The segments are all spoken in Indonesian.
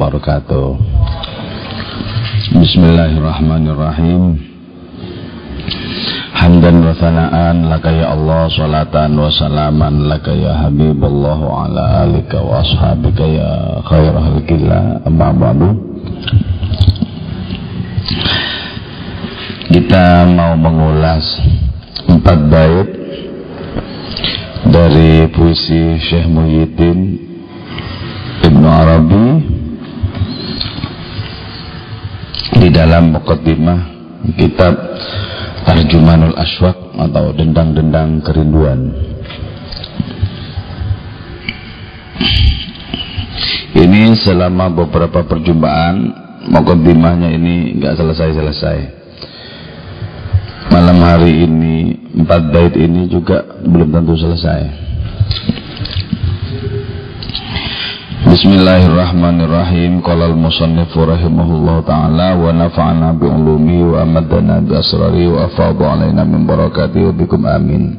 wabarakatuh. Bismillahirrahmanirrahim. Hamdan wa thana'an laka ya Allah salatan wa salaman laka ya Habibullah wa ala alika wa ashabika ya khairah halkillah amma ba'du. Kita mau mengulas empat bait dari puisi Syekh Muhyiddin Ibnu Arabi di dalam mukaddimah kitab Tarjumanul Aswak atau dendang-dendang kerinduan. Ini selama beberapa perjumpaan mukaddimahnya ini nggak selesai-selesai. Malam hari ini empat bait ini juga belum tentu selesai. Bismillahirrahmanirrahim. Qala al-musannifu rahimahullah ta'ala Wa nafa'ana bi'ulumi wa amadana bi'asrari Wa afadu alaina min barakati wa bikum amin.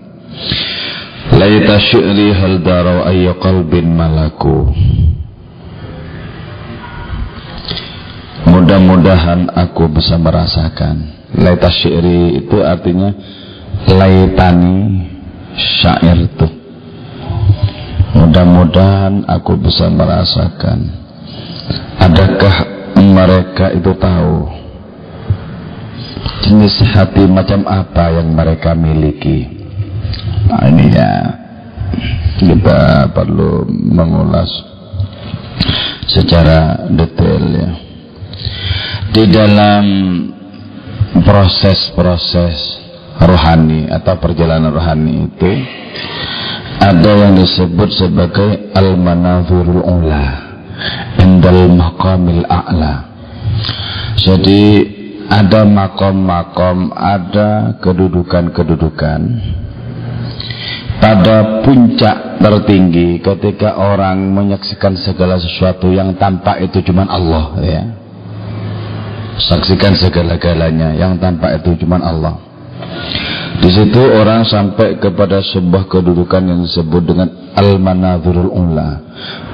Laita syi'ri hal darau ayya qalbin malaku. Mudah-mudahan aku bisa merasakan. Laita syi'ri itu artinya Laitani syair tuh Mudah-mudahan aku bisa merasakan. Adakah mereka itu tahu Jenis hati macam apa yang mereka miliki? Nah ini ya. Kita perlu mengulas Secara detail ya. Di dalam proses-proses rohani atau perjalanan rohani itu ada yang disebut sebagai al-manazirul ula indal maqamil a'la. Jadi ada makom-makom ada kedudukan-kedudukan. Pada puncak tertinggi ketika orang menyaksikan segala sesuatu yang tampak itu cuma Allah ya. Saksikan segala-galanya yang tampak itu cuma Allah di situ orang sampai kepada sebuah kedudukan yang disebut dengan al-manazirul ula,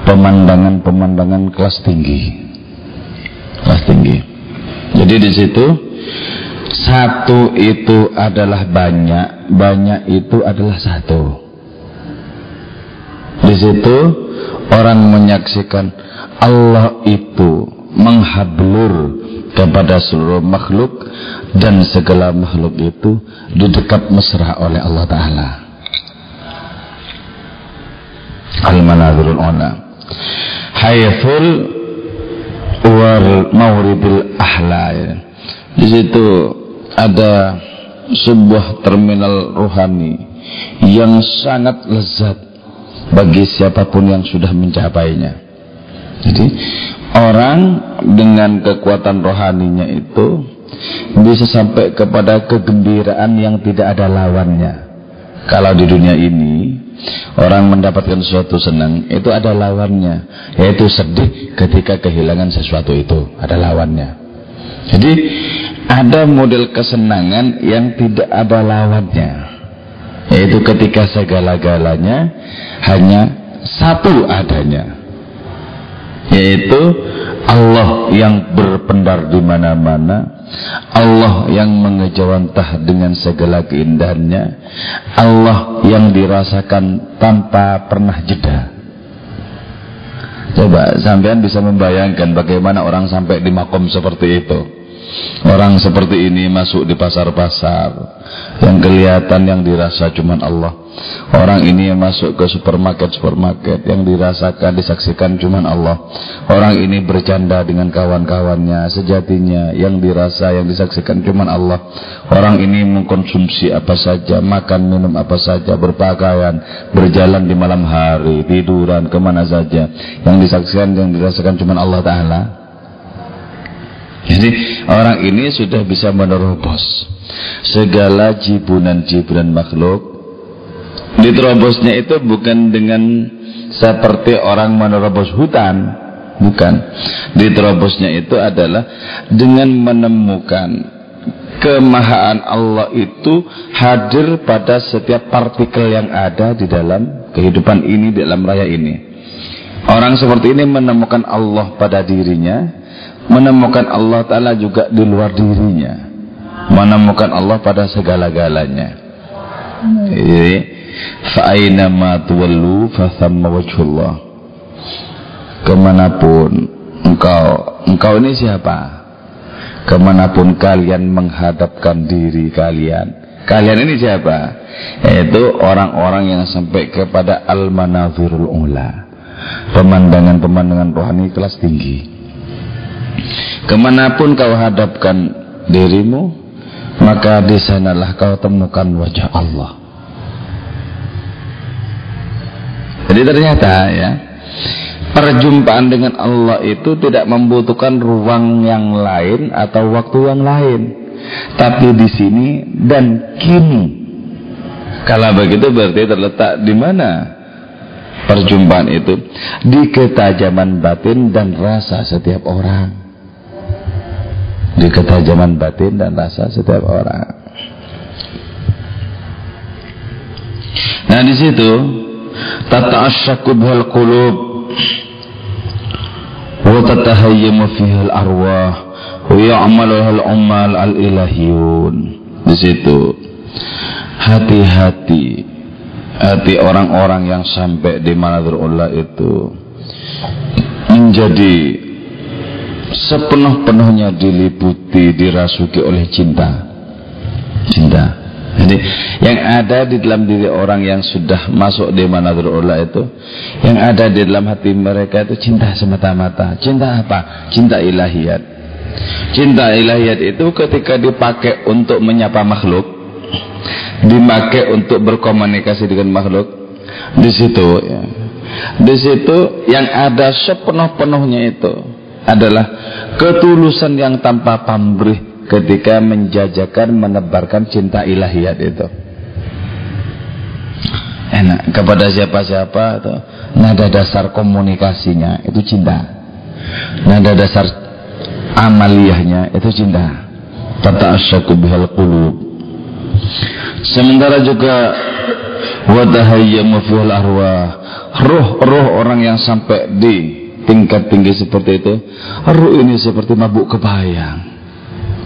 pemandangan-pemandangan kelas tinggi. Kelas tinggi. Jadi di situ satu itu adalah banyak, banyak itu adalah satu. Di situ orang menyaksikan Allah itu menghablur kepada seluruh makhluk dan segala makhluk itu didekat mesra oleh Allah Ta'ala Al-Manadhirul Ula Hayful Wal Mauridil Ahla. Di situ ada sebuah terminal rohani yang sangat lezat bagi siapa pun yang sudah mencapainya. Jadi orang dengan kekuatan rohaninya itu bisa sampai kepada kegembiraan yang tidak ada lawannya. Kalau di dunia ini orang mendapatkan sesuatu senang itu ada lawannya, yaitu sedih ketika kehilangan sesuatu itu ada lawannya. Jadi ada model kesenangan yang tidak ada lawannya, yaitu ketika segala-galanya hanya satu adanya, yaitu Allah yang berpendar di mana-mana Allah yang mengejawantah dengan segala keindahannya Allah yang dirasakan tanpa pernah jeda. Coba sampean bisa membayangkan bagaimana orang sampai di makom seperti itu. Orang seperti ini masuk di pasar-pasar Yang kelihatan yang dirasa cuma Allah Orang ini yang masuk ke supermarket-supermarket Yang dirasakan, disaksikan cuma Allah. Orang ini bercanda dengan kawan-kawannya Sejatinya. Yang dirasa, yang disaksikan cuma Allah. Orang ini mengkonsumsi apa saja Makan, minum apa saja Berpakaian, berjalan di malam hari Tiduran, ke mana saja. Yang disaksikan, yang dirasakan cuma Allah Ta'ala. Jadi orang ini sudah bisa menerobos segala jibunan-jibunan makhluk. Diterobosnya itu bukan dengan seperti orang menerobos hutan, bukan. Diterobosnya itu adalah dengan menemukan kemahaan Allah itu hadir pada setiap partikel yang ada di dalam kehidupan ini, di dalam raya ini. Orang seperti ini menemukan Allah pada dirinya, menemukan Allah Ta'ala juga di luar dirinya, menemukan Allah pada segala-galanya. Jadi, fa'aina ma tuwallu fathamma wajhullah. Ke mana pun engkau, engkau ini siapa? Ke mana pun kalian menghadapkan diri kalian, kalian ini siapa? Yaitu orang-orang yang sampai kepada al-manazirul ula pemandangan-pemandangan rohani kelas tinggi ke mana pun kau hadapkan dirimu maka di sanalah kau temukan wajah Allah jadi ternyata ya perjumpaan dengan Allah itu tidak membutuhkan ruang yang lain atau waktu yang lain. Tapi di sini dan kini. Kalau begitu berarti terletak di mana perjumpaan itu? Di ketajaman batin dan rasa setiap orang. Di ketajaman batin dan rasa setiap orang. Nah di situ tata asyaku bihal qulub wa tatahayyamu fiha al arwah wa ya'malu al umal al ilahiyun di situ. Hati-hati. Hati orang-orang yang sampai di Allah itu menjadi sepenuh-penuhnya diliputi dirasuki oleh cinta. Cinta jadi yang ada di dalam diri orang yang sudah masuk di Allah itu yang ada di dalam hati mereka itu cinta semata-mata cinta apa? cinta ilahiyat cinta ilahiyat itu ketika dipakai untuk menyapa makhluk dimakai untuk berkomunikasi dengan makhluk di situ ya. di situ yang ada sepenuh-penuhnya itu adalah ketulusan yang tanpa pamrih ketika menjajakan menebarkan cinta ilahiyat itu. Enak. Kepada siapa-siapa itu nada dasar komunikasinya itu cinta. Nada dasar amaliyahnya itu cinta. Tata asyaku bihal qulub. Sementara juga wadahayyamu fil arwah. Roh-roh orang yang sampai di tingkat tinggi seperti itu, roh ini seperti mabuk kebayang.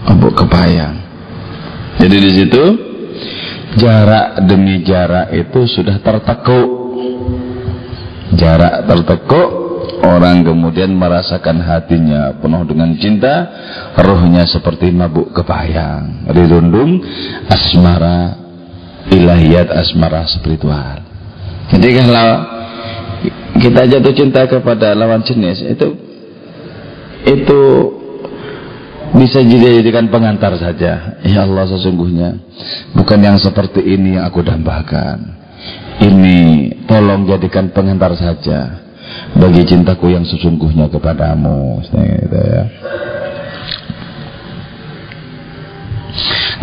Mabuk kebayang. Jadi di situ jarak demi jarak itu sudah tertekuk. Jarak tertekuk Orang kemudian merasakan hatinya penuh dengan cinta, rohnya seperti mabuk kebayang, dirundung asmara ilahiyat asmara spiritual. Jadi kalau kita jatuh cinta kepada lawan jenis itu itu bisa dijadikan pengantar saja. Ya Allah sesungguhnya bukan yang seperti ini yang aku dambakan. Ini tolong jadikan pengantar saja bagi cintaku yang sesungguhnya kepadamu gitu ya.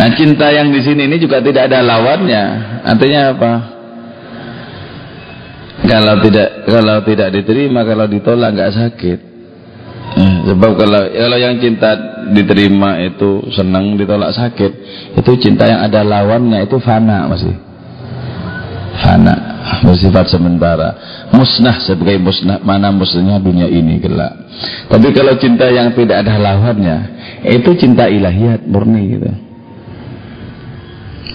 Nah cinta yang di sini ini juga tidak ada lawannya. Artinya apa? Kalau tidak kalau tidak diterima, kalau ditolak nggak sakit. Eh, sebab kalau kalau yang cinta diterima itu senang, ditolak sakit. Itu cinta yang ada lawannya itu fana masih. Fana, bersifat sementara musnah sebagai musnah mana musnahnya dunia ini gelap tapi kalau cinta yang tidak ada lawannya itu cinta ilahiyat murni gitu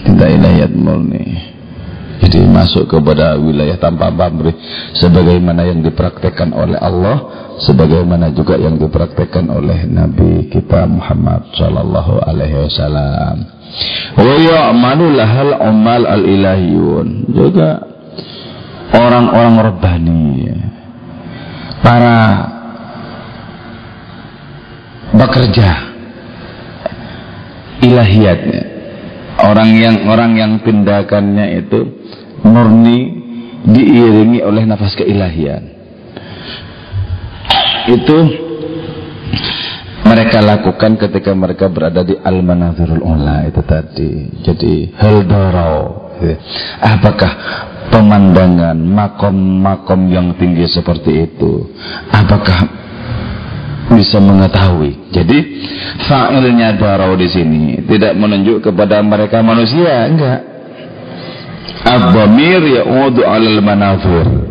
cinta ilahiyat murni jadi masuk kepada wilayah tanpa pamrih sebagaimana yang dipraktekkan oleh Allah sebagaimana juga yang dipraktekkan oleh Nabi kita Muhammad sallallahu alaihi wasallam. Wa ya'malu lahal umal al ilahiyun juga orang-orang rebani para bekerja. Ilahiyatnya orang yang orang yang tindakannya itu murni diiringi oleh nafas keilahian. Itu mereka lakukan ketika mereka berada di al-manazirul ula itu tadi. Jadi heldarau apakah pemandangan makom-makom yang tinggi seperti itu? Apakah bisa mengetahui. Jadi fa'ilnya darau di sini tidak menunjuk kepada mereka manusia enggak. Abamir ya'udu alal manafur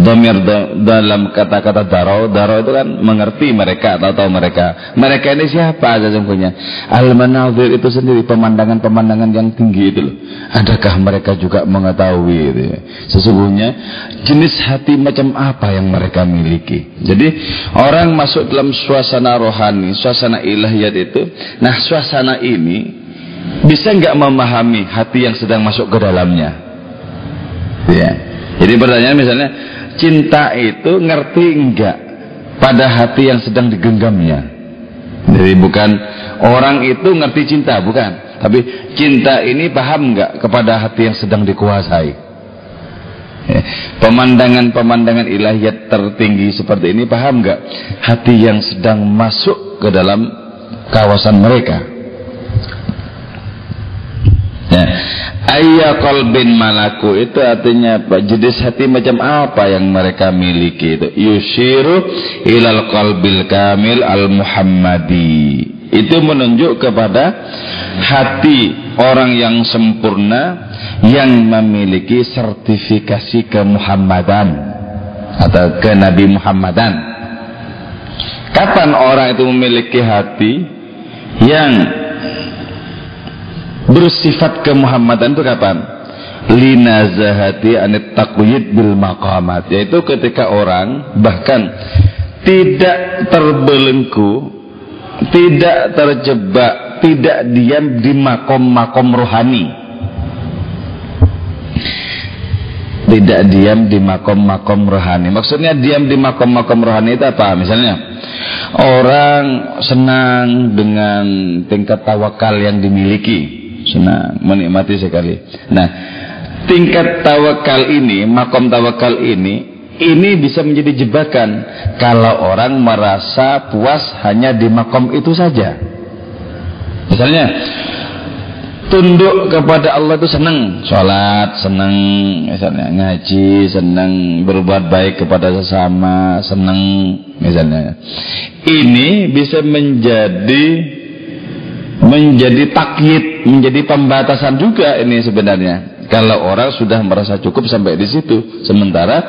Domir dalam kata-kata daro, daro itu kan mengerti mereka atau tahu mereka. Mereka ini siapa sesungguhnya? Al-manazir itu sendiri pemandangan-pemandangan yang tinggi itu loh. Adakah mereka juga mengetahui itu ya? Sesungguhnya jenis hati macam apa yang mereka miliki. Jadi orang masuk dalam suasana rohani, suasana ilahiyat itu. Nah suasana ini bisa nggak memahami hati yang sedang masuk ke dalamnya? Ya. Jadi pertanyaan misalnya, cinta itu ngerti enggak pada hati yang sedang digenggamnya? Jadi bukan orang itu ngerti cinta, bukan. Tapi cinta ini paham enggak kepada hati yang sedang dikuasai? Ya. Pemandangan-pemandangan ilahiyat tertinggi seperti ini paham enggak hati yang sedang masuk ke dalam kawasan mereka? Ya. Ayya qalbin malaku itu artinya apa? Jenis hati macam apa yang mereka miliki itu? Yushiru ilal qalbil kamil al muhammadi. Itu menunjuk kepada hati orang yang sempurna yang memiliki sertifikasi kemuhammadan atau ke Nabi Muhammadan. Kapan orang itu memiliki hati yang bersifat kemuhammadan itu kapan? Linazahati anit takwid bil maqamat yaitu ketika orang bahkan tidak terbelenggu, tidak terjebak, tidak diam di makom-makom rohani. Tidak diam di makom-makom rohani. Maksudnya diam di makom-makom rohani itu apa? Misalnya orang senang dengan tingkat tawakal yang dimiliki senang menikmati sekali. Nah tingkat tawakal ini makom tawakal ini ini bisa menjadi jebakan. Kalau orang merasa puas hanya di makom itu saja. Misalnya tunduk kepada Allah itu senang. Sholat senang misalnya. Ngaji senang berbuat baik kepada sesama senang misalnya. Ini bisa menjadi menjadi takyid, menjadi pembatasan juga ini sebenarnya. Kalau orang sudah merasa cukup sampai di situ, sementara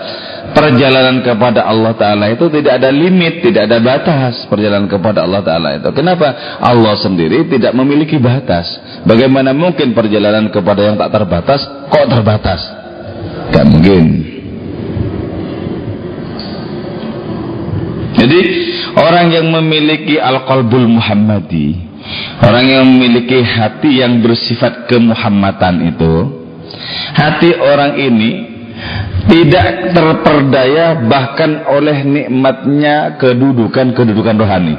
perjalanan kepada Allah Taala itu tidak ada limit, tidak ada batas perjalanan kepada Allah Taala itu. Kenapa? Allah sendiri tidak memiliki batas. Bagaimana mungkin perjalanan kepada yang tak terbatas kok terbatas? Gak mungkin. Jadi orang yang memiliki al-qalbul Muhammadi Orang yang memiliki hati yang bersifat kemuhammadan itu Hati orang ini Tidak terperdaya bahkan oleh nikmatnya kedudukan-kedudukan rohani.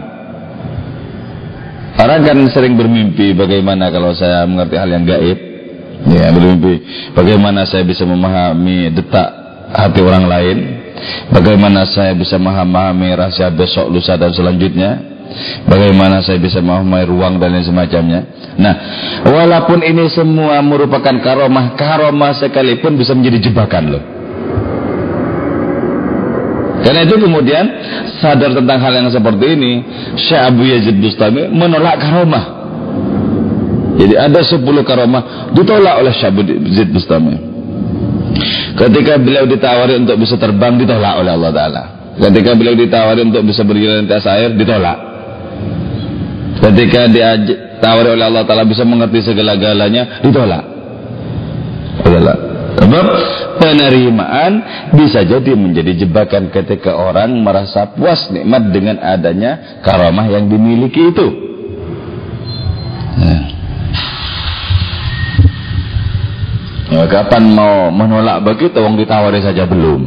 Orang kan sering bermimpi bagaimana kalau saya mengerti hal yang gaib. Ya bermimpi Bagaimana saya bisa memahami detak hati orang lain. Bagaimana saya bisa memahami rahasia besok, lusa dan selanjutnya Bagaimana saya bisa memahami ruang dan lain semacamnya. Nah, walaupun ini semua merupakan karomah, karomah sekalipun bisa menjadi jebakan loh. Karena itu kemudian sadar tentang hal yang seperti ini, Syekh Abu Yazid Bustami menolak karomah. Jadi ada 10 karomah ditolak oleh Syekh Abu Yazid Bustami. Ketika beliau ditawari untuk bisa terbang ditolak oleh Allah Taala. Ketika beliau ditawari untuk bisa berjalan di atas air ditolak. Ketika ditawari oleh Allah Ta'ala bisa mengerti segala-galanya, ditolak. Ditolak. Sebab penerimaan bisa jadi menjadi jebakan ketika orang merasa puas nikmat dengan adanya karamah yang dimiliki itu. Ya. Ya, kapan mau menolak begitu wong ditawari saja belum.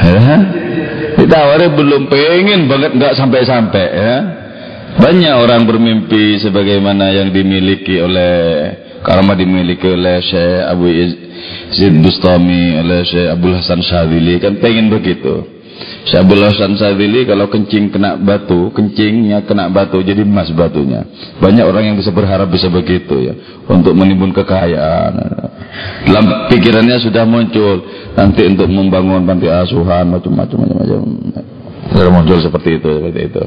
Ya. Ditawari belum pengen banget nggak sampai-sampai ya. Banyak orang bermimpi sebagaimana yang dimiliki oleh karma dimiliki oleh Syekh Abu Yazid Bustami, oleh Syekh Abdul Hasan Syadili kan pengen begitu. Syekh Abdul Hasan Syadili kalau kencing kena batu, kencingnya kena batu jadi emas batunya. Banyak orang yang bisa berharap bisa begitu ya untuk menimbun kekayaan. Dalam pikirannya sudah muncul nanti untuk membangun panti asuhan macam-macam macam-macam. Sudah muncul seperti itu, seperti itu.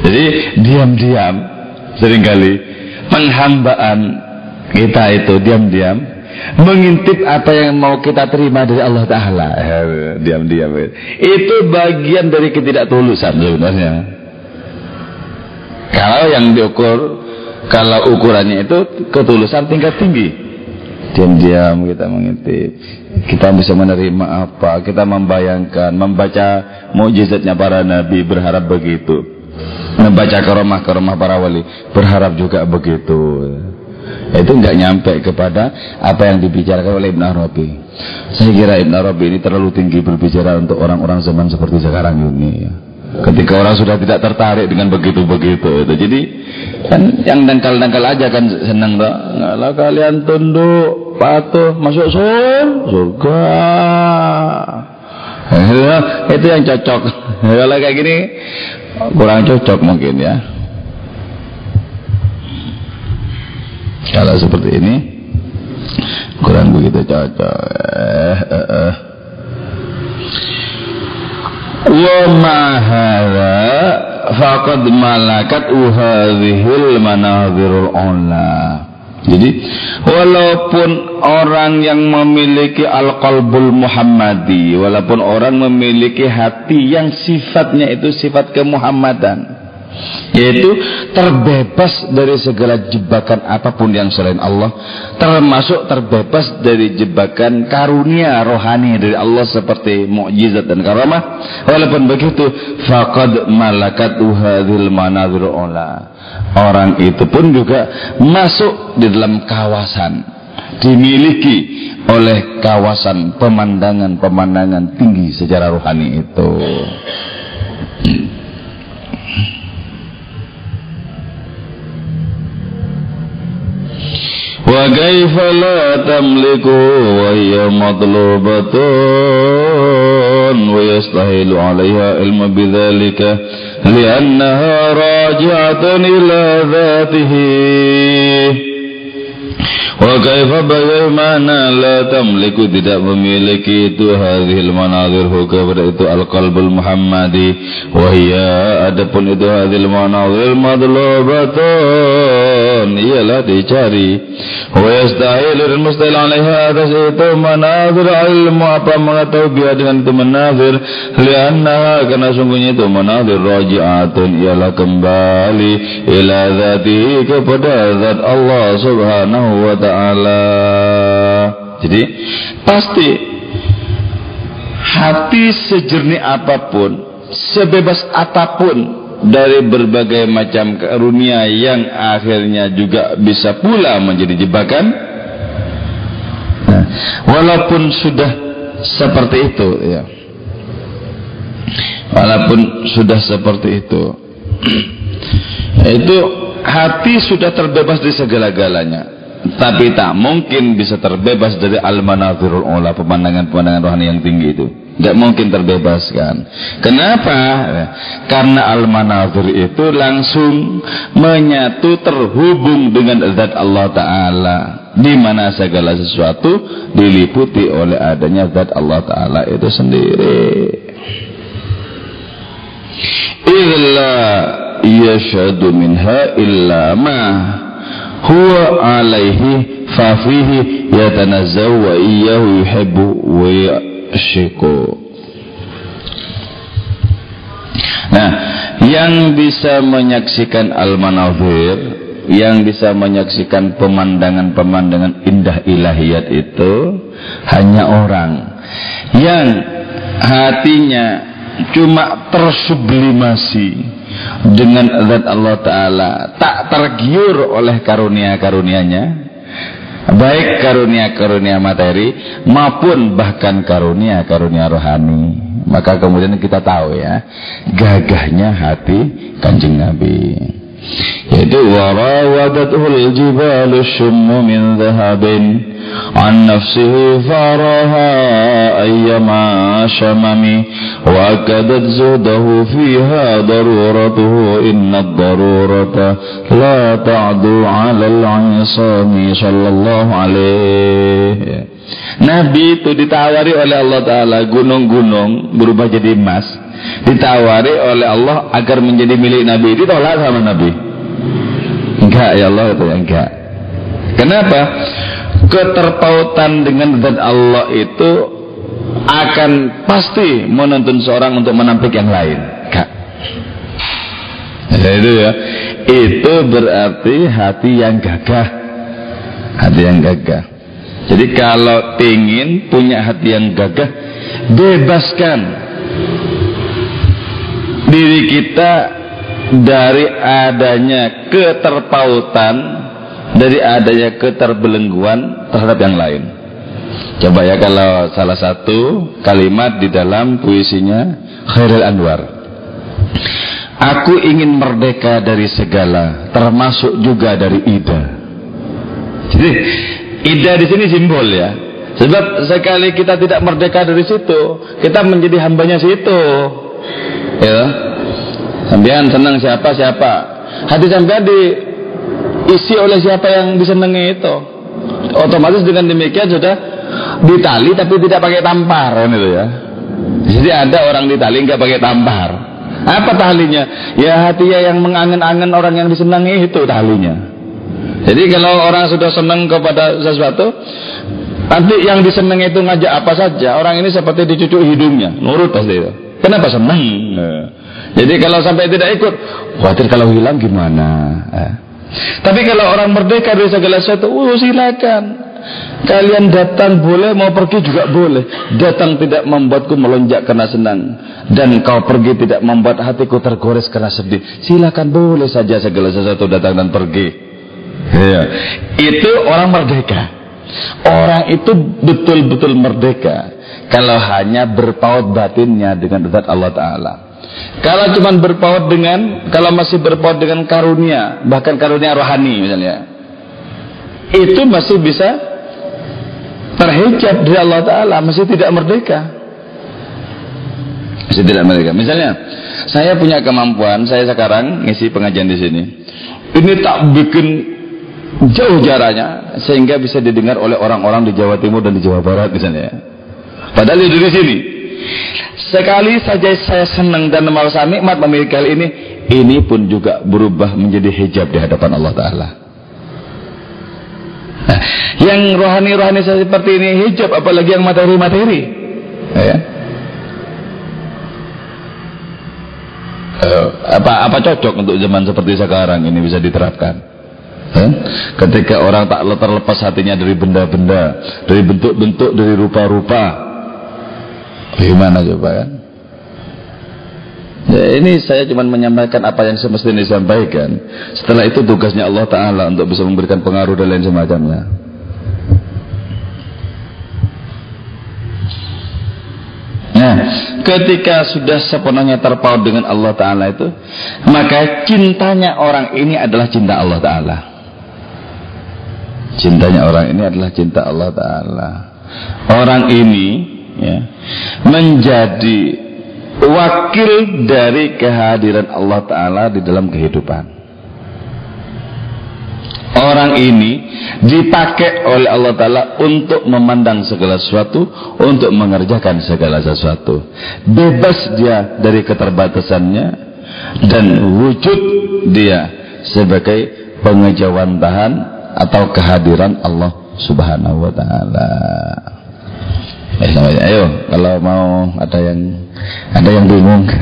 Jadi diam-diam sering kali penghambaan kita itu diam-diam mengintip apa yang mau kita terima dari Allah Ta'ala. Diam-diam. Itu bagian dari ketidaktulusan sebenarnya. Kalau yang diukur kalau ukurannya itu ketulusan tingkat tinggi. Diam-diam kita mengintip. Kita bisa menerima apa? Kita membayangkan membaca mujizatnya para nabi berharap begitu membaca keromah-keromah para wali berharap juga begitu. Itu nggak nyampe kepada apa yang dibicarakan oleh Ibn Arabi. Saya kira Ibn Arabi ini terlalu tinggi berbicara untuk orang-orang zaman seperti sekarang ini ya. ketika orang sudah tidak tertarik dengan begitu-begitu itu. Jadi kan yang dangkal-dangkal aja kan senang tak ngalah kalian tunduk patuh masuk surga. Itu yang cocok. Kalau kayak gini kurang cocok mungkin ya. Kalau seperti ini kurang begitu cocok. Eh, eh, eh. wa ma hadha faqad malakat uhadhil manazirul ula jadi walaupun orang yang memiliki al-qalbul muhammadi walaupun orang memiliki hati yang sifatnya itu sifat kemuhammadan yaitu terbebas dari segala jebakan apa pun yang selain Allah. Termasuk terbebas dari jebakan karunia rohani dari Allah seperti mukjizat dan karamah. Walaupun begitu faqad malakat hadhil manazir orang itu pun juga masuk di dalam kawasan dimiliki oleh kawasan pemandangan-pemandangan tinggi secara rohani itu وكيف لا تملك وهي مطلوبة؟ ويستحيل عليها علم بذلك لأنها راجعة إلى ذاته. وكيف بغيمانا لا تملك tidak memiliki itu هذه المناظر هو كبر itu القلب المحمدي. وهي أدب itu هذه المناظر مطلوبة ialah dicari wa yastahil dan mustahil alaiha atas itu manazir ilmu apa mengetahui biar dengan itu manazir lianna karena sungguhnya itu manazir raji'atun ialah kembali ila zatihi kepada zat Allah subhanahu wa taala. Jadi pasti hati sejernih apa pun, sebebas apa pun dari berbagai macam karunia yang akhirnya juga bisa pula menjadi jebakan. Nah, walaupun sudah seperti itu, ya. Walaupun sudah seperti itu, itu hati sudah terbebas dari segala-galanya tapi tak mungkin bisa terbebas dari al-manazirul ula pemandangan-pemandangan rohani yang tinggi itu tidak mungkin terbebaskan. Kenapa? karena al-manazir itu langsung menyatu terhubung dengan zat Allah Ta'ala. Di mana segala sesuatu diliputi oleh adanya zat Allah Ta'ala itu sendiri. Illa yashadu minha illa ma huwa alaihi fafihi yatanazzaw wa iyyahu yuhibbu wa yashiku Nah, yang bisa menyaksikan al-manazir, yang bisa menyaksikan pemandangan-pemandangan indah ilahiyat itu hanya orang. Yang hatinya cuma tersublimasi dengan zat Allah Ta'ala tak tergiur oleh karunia-karunianya baik karunia-karunia materi maupun bahkan karunia-karunia rohani. Maka kemudian kita tahu ya gagahnya hati kanjeng Nabi إذ وراودته الجبال الشم من ذهب عن نفسه فراها أيما شمم وأكدت زوده فيها ضرورته إن الضرورة لا تعدو على العصام صلى الله عليه Nabi itu ditawari oleh Allah Ta'ala gunung-gunung berubah jadi emas. Ditawari oleh Allah agar menjadi milik Nabi ditolak sama Nabi enggak ya Allah itu enggak kenapa keterpautan dengan zat Allah itu akan pasti menuntun seorang untuk menampik yang lain. Kak. Ya, itu ya. Itu berarti hati yang gagah. Hati yang gagah. Jadi kalau ingin punya hati yang gagah, bebaskan diri kita dari adanya keterpautan, dari adanya keterbelengguan terhadap yang lain. Coba ya kalau salah satu kalimat di dalam puisinya Khairul Anwar. Aku ingin merdeka dari segala, termasuk juga dari ida. Jadi ida di sini simbol ya. Sebab sekali kita tidak merdeka dari situ, kita menjadi hambanya situ. Ya. Sampean senang siapa siapa. Hati sampean diisi oleh siapa yang disenangi itu. Otomatis dengan demikian sudah ditali tapi tidak pakai tampar kan itu ya. Jadi ada orang ditali nggak pakai tampar. Apa talinya? Ya hatinya yang mengangen-angen orang yang disenangi itu talinya. Jadi kalau orang sudah senang kepada sesuatu, nanti yang disenangi itu ngajak apa saja, orang ini seperti dicucuk hidungnya, nurut pasti itu. Kenapa senang? Nah. Jadi kalau sampai tidak ikut, khawatir kalau hilang gimana? Eh. Tapi kalau orang merdeka dari segala sesuatu, oh silakan. Kalian datang boleh, mau pergi juga boleh. Datang tidak membuatku melonjak karena senang. Dan kau pergi tidak membuat hatiku tergores karena sedih. Silakan boleh saja segala sesuatu datang dan pergi. Ya. Itu orang merdeka. Orang itu betul-betul merdeka. Kalau hanya berpaut batinnya dengan zat Allah Ta'ala. Kalau cuma berpaut dengan, kalau masih berpaut dengan karunia, bahkan karunia rohani misalnya. Itu masih bisa terhijab dari Allah Ta'ala masih tidak merdeka masih tidak merdeka misalnya saya punya kemampuan saya sekarang ngisi pengajian di sini ini tak bikin jauh jaraknya sehingga bisa didengar oleh orang-orang di Jawa Timur dan di Jawa Barat misalnya padahal di sini sekali saja saya senang dan merasa nikmat memiliki hal ini ini pun juga berubah menjadi hijab di hadapan Allah Ta'ala Nah, yang rohani-rohani seperti ini hijab, apalagi yang materi-materi. Ya. Uh, apa apa cocok untuk zaman seperti sekarang ini bisa diterapkan? Eh? Ketika orang tak terlepas hatinya dari benda-benda, dari bentuk-bentuk, dari rupa-rupa, gimana coba kan? Ya, ini saya cuma menyampaikan apa yang semestinya disampaikan. Setelah itu tugasnya Allah Ta'ala untuk bisa memberikan pengaruh dan lain semacamnya. Nah, ketika sudah sepenuhnya terpaut dengan Allah Ta'ala itu, maka cintanya orang ini adalah cinta Allah Ta'ala. Cintanya orang ini adalah cinta Allah Ta'ala. Orang ini ya, menjadi wakil dari kehadiran Allah Ta'ala di dalam kehidupan. Orang ini dipakai oleh Allah Ta'ala untuk memandang segala sesuatu, untuk mengerjakan segala sesuatu. Bebas dia dari keterbatasannya dan wujud dia sebagai pengejawantahan atau kehadiran Allah Subhanahu wa taala. Eh, ayo kalau mau ada yang ada yang bingung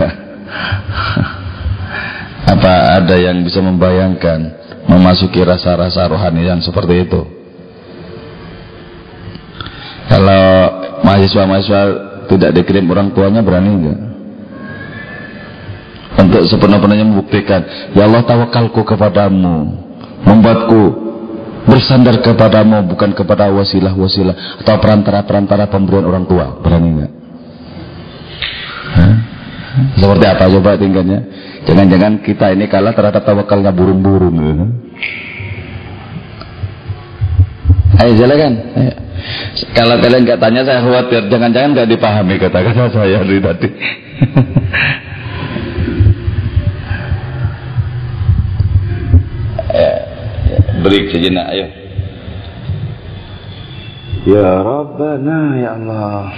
Apa ada yang bisa membayangkan memasuki rasa-rasa rohani yang seperti itu? Kalau mahasiswa-mahasiswa tidak dikirim orang tuanya berani enggak? Untuk sepenuh-penuhnya membuktikan, ya Allah tawakalku kepadamu, membuatku bersandar kepadamu bukan kepada wasilah-wasilah atau perantara-perantara pemberian orang tua. Berani enggak? Seperti apa coba tingkatnya? Jangan-jangan kita ini kalah terhadap tawakalnya burung-burung. Ya. Ayo silakan. Ayo. Kalau kalian nggak tanya saya khawatir jangan-jangan nggak dipahami kata-kata saya dari tadi. Beri sejenak ayo. Ya Rabbana ya Allah.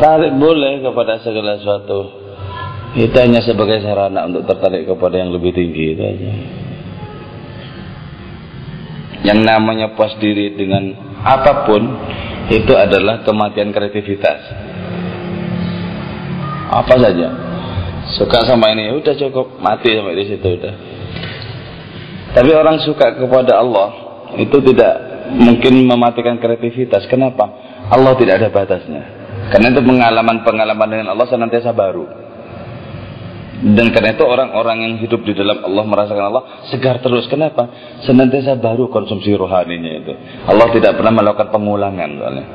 Tertarik boleh kepada segala sesuatu. Itu hanya sebagai sarana untuk tertarik kepada yang lebih tinggi itu aja. Yang namanya puas diri dengan apa pun itu adalah kematian kreativitas. Apa saja. Suka sama ini, ya udah cukup, mati sampai di situ udah. Tapi orang suka kepada Allah itu tidak mungkin mematikan kreativitas. Kenapa? Allah tidak ada batasnya. Karena itu pengalaman-pengalaman dengan Allah senantiasa baru. Dan karena itu orang-orang yang hidup di dalam Allah merasakan Allah segar terus. Kenapa? Senantiasa baru konsumsi rohaninya itu. Allah tidak pernah melakukan pengulangan soalnya.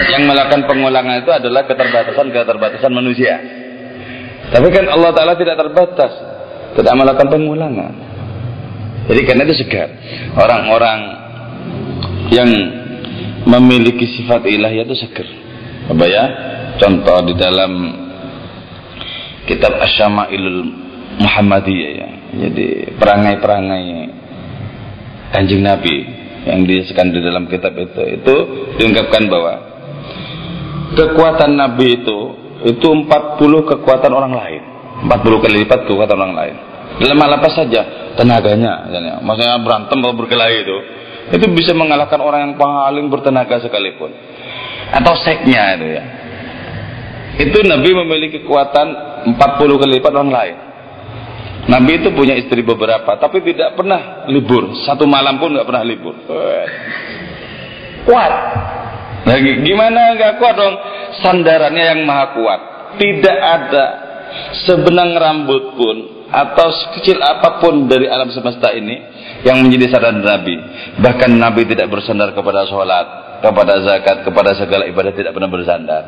Yang melakukan pengulangan itu adalah keterbatasan-keterbatasan manusia. Tapi kan Allah Ta'ala tidak terbatas. Tidak melakukan pengulangan. Jadi karena itu segar. Orang-orang yang memiliki sifat ilahi itu seger. Apa ya? Contoh di dalam kitab Asyama'ilul Muhammadiyah ya. Jadi perangai-perangai Kanjeng Nabi yang disebutkan di dalam kitab itu itu diungkapkan bahwa kekuatan Nabi itu itu 40 kekuatan orang lain. 40 kali lipat kekuatan orang lain. Dalam hal apa saja tenaganya, maksudnya berantem atau berkelahi itu itu bisa mengalahkan orang yang paling bertenaga sekalipun. Atau seknya itu ya. Itu Nabi memiliki kekuatan 40 kali lipat orang lain. Nabi itu punya istri beberapa tapi tidak pernah libur. Satu malam pun nggak pernah libur. Kuat. Lagi gimana nggak kuat dong? Sandarannya yang maha kuat. Tidak ada. Sebenang rambut pun atau sekecil apa pun dari alam semesta ini yang menjadi saran Nabi. Bahkan Nabi tidak bersandar kepada sholat, kepada zakat, kepada segala ibadah tidak pernah bersandar.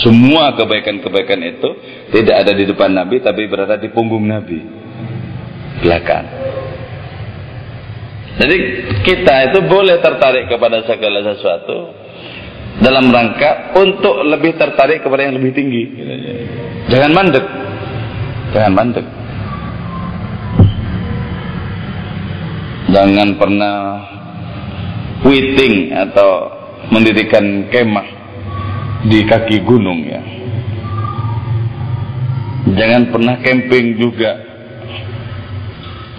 Semua kebaikan-kebaikan itu tidak ada di depan Nabi, tapi berada di punggung Nabi. Belakang. Jadi kita itu boleh tertarik kepada segala sesuatu dalam rangka untuk lebih tertarik kepada yang lebih tinggi. Jangan mandek. Jangan mandek. Jangan pernah witing atau mendirikan kemah di kaki gunung ya. Jangan pernah camping juga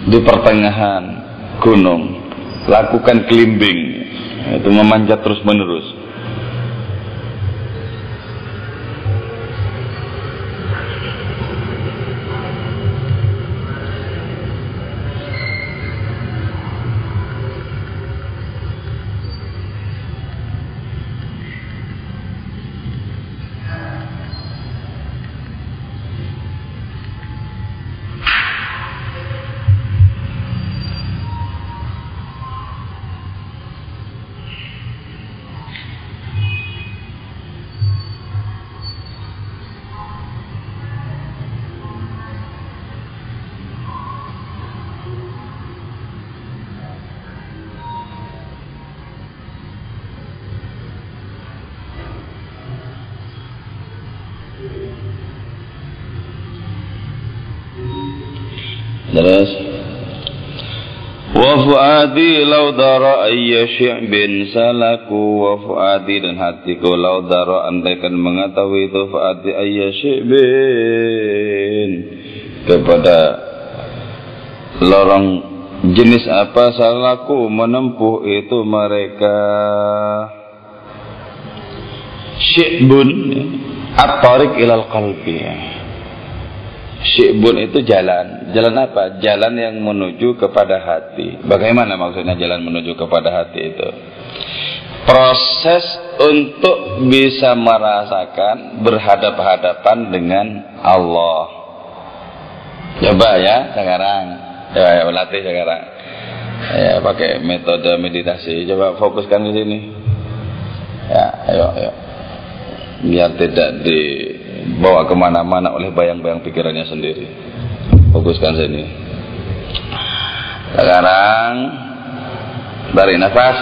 di pertengahan gunung. Lakukan climbing itu memanjat terus menerus Terus Wa fuadi law dara ayya syi'bin salaku wa fuadi dan hatiku law dara andaikan mengetahui itu fuadi ayya syi'bin. Kepada lorong jenis apa salaku menempuh itu mereka. Syi'bun at-tariq ilal qalbi Syibun itu jalan. Jalan apa? Jalan yang menuju kepada hati. Bagaimana maksudnya jalan menuju kepada hati itu? Proses untuk bisa merasakan berhadap-hadapan dengan Allah. Coba ya sekarang. Ya, ya latih sekarang. Ya pakai metode meditasi. Coba fokuskan di sini. Ya, ayo, ayo. Biar tidak dibawa ke mana-mana oleh bayang-bayang pikirannya sendiri. Fokuskan sini. Sekarang tarik nafas.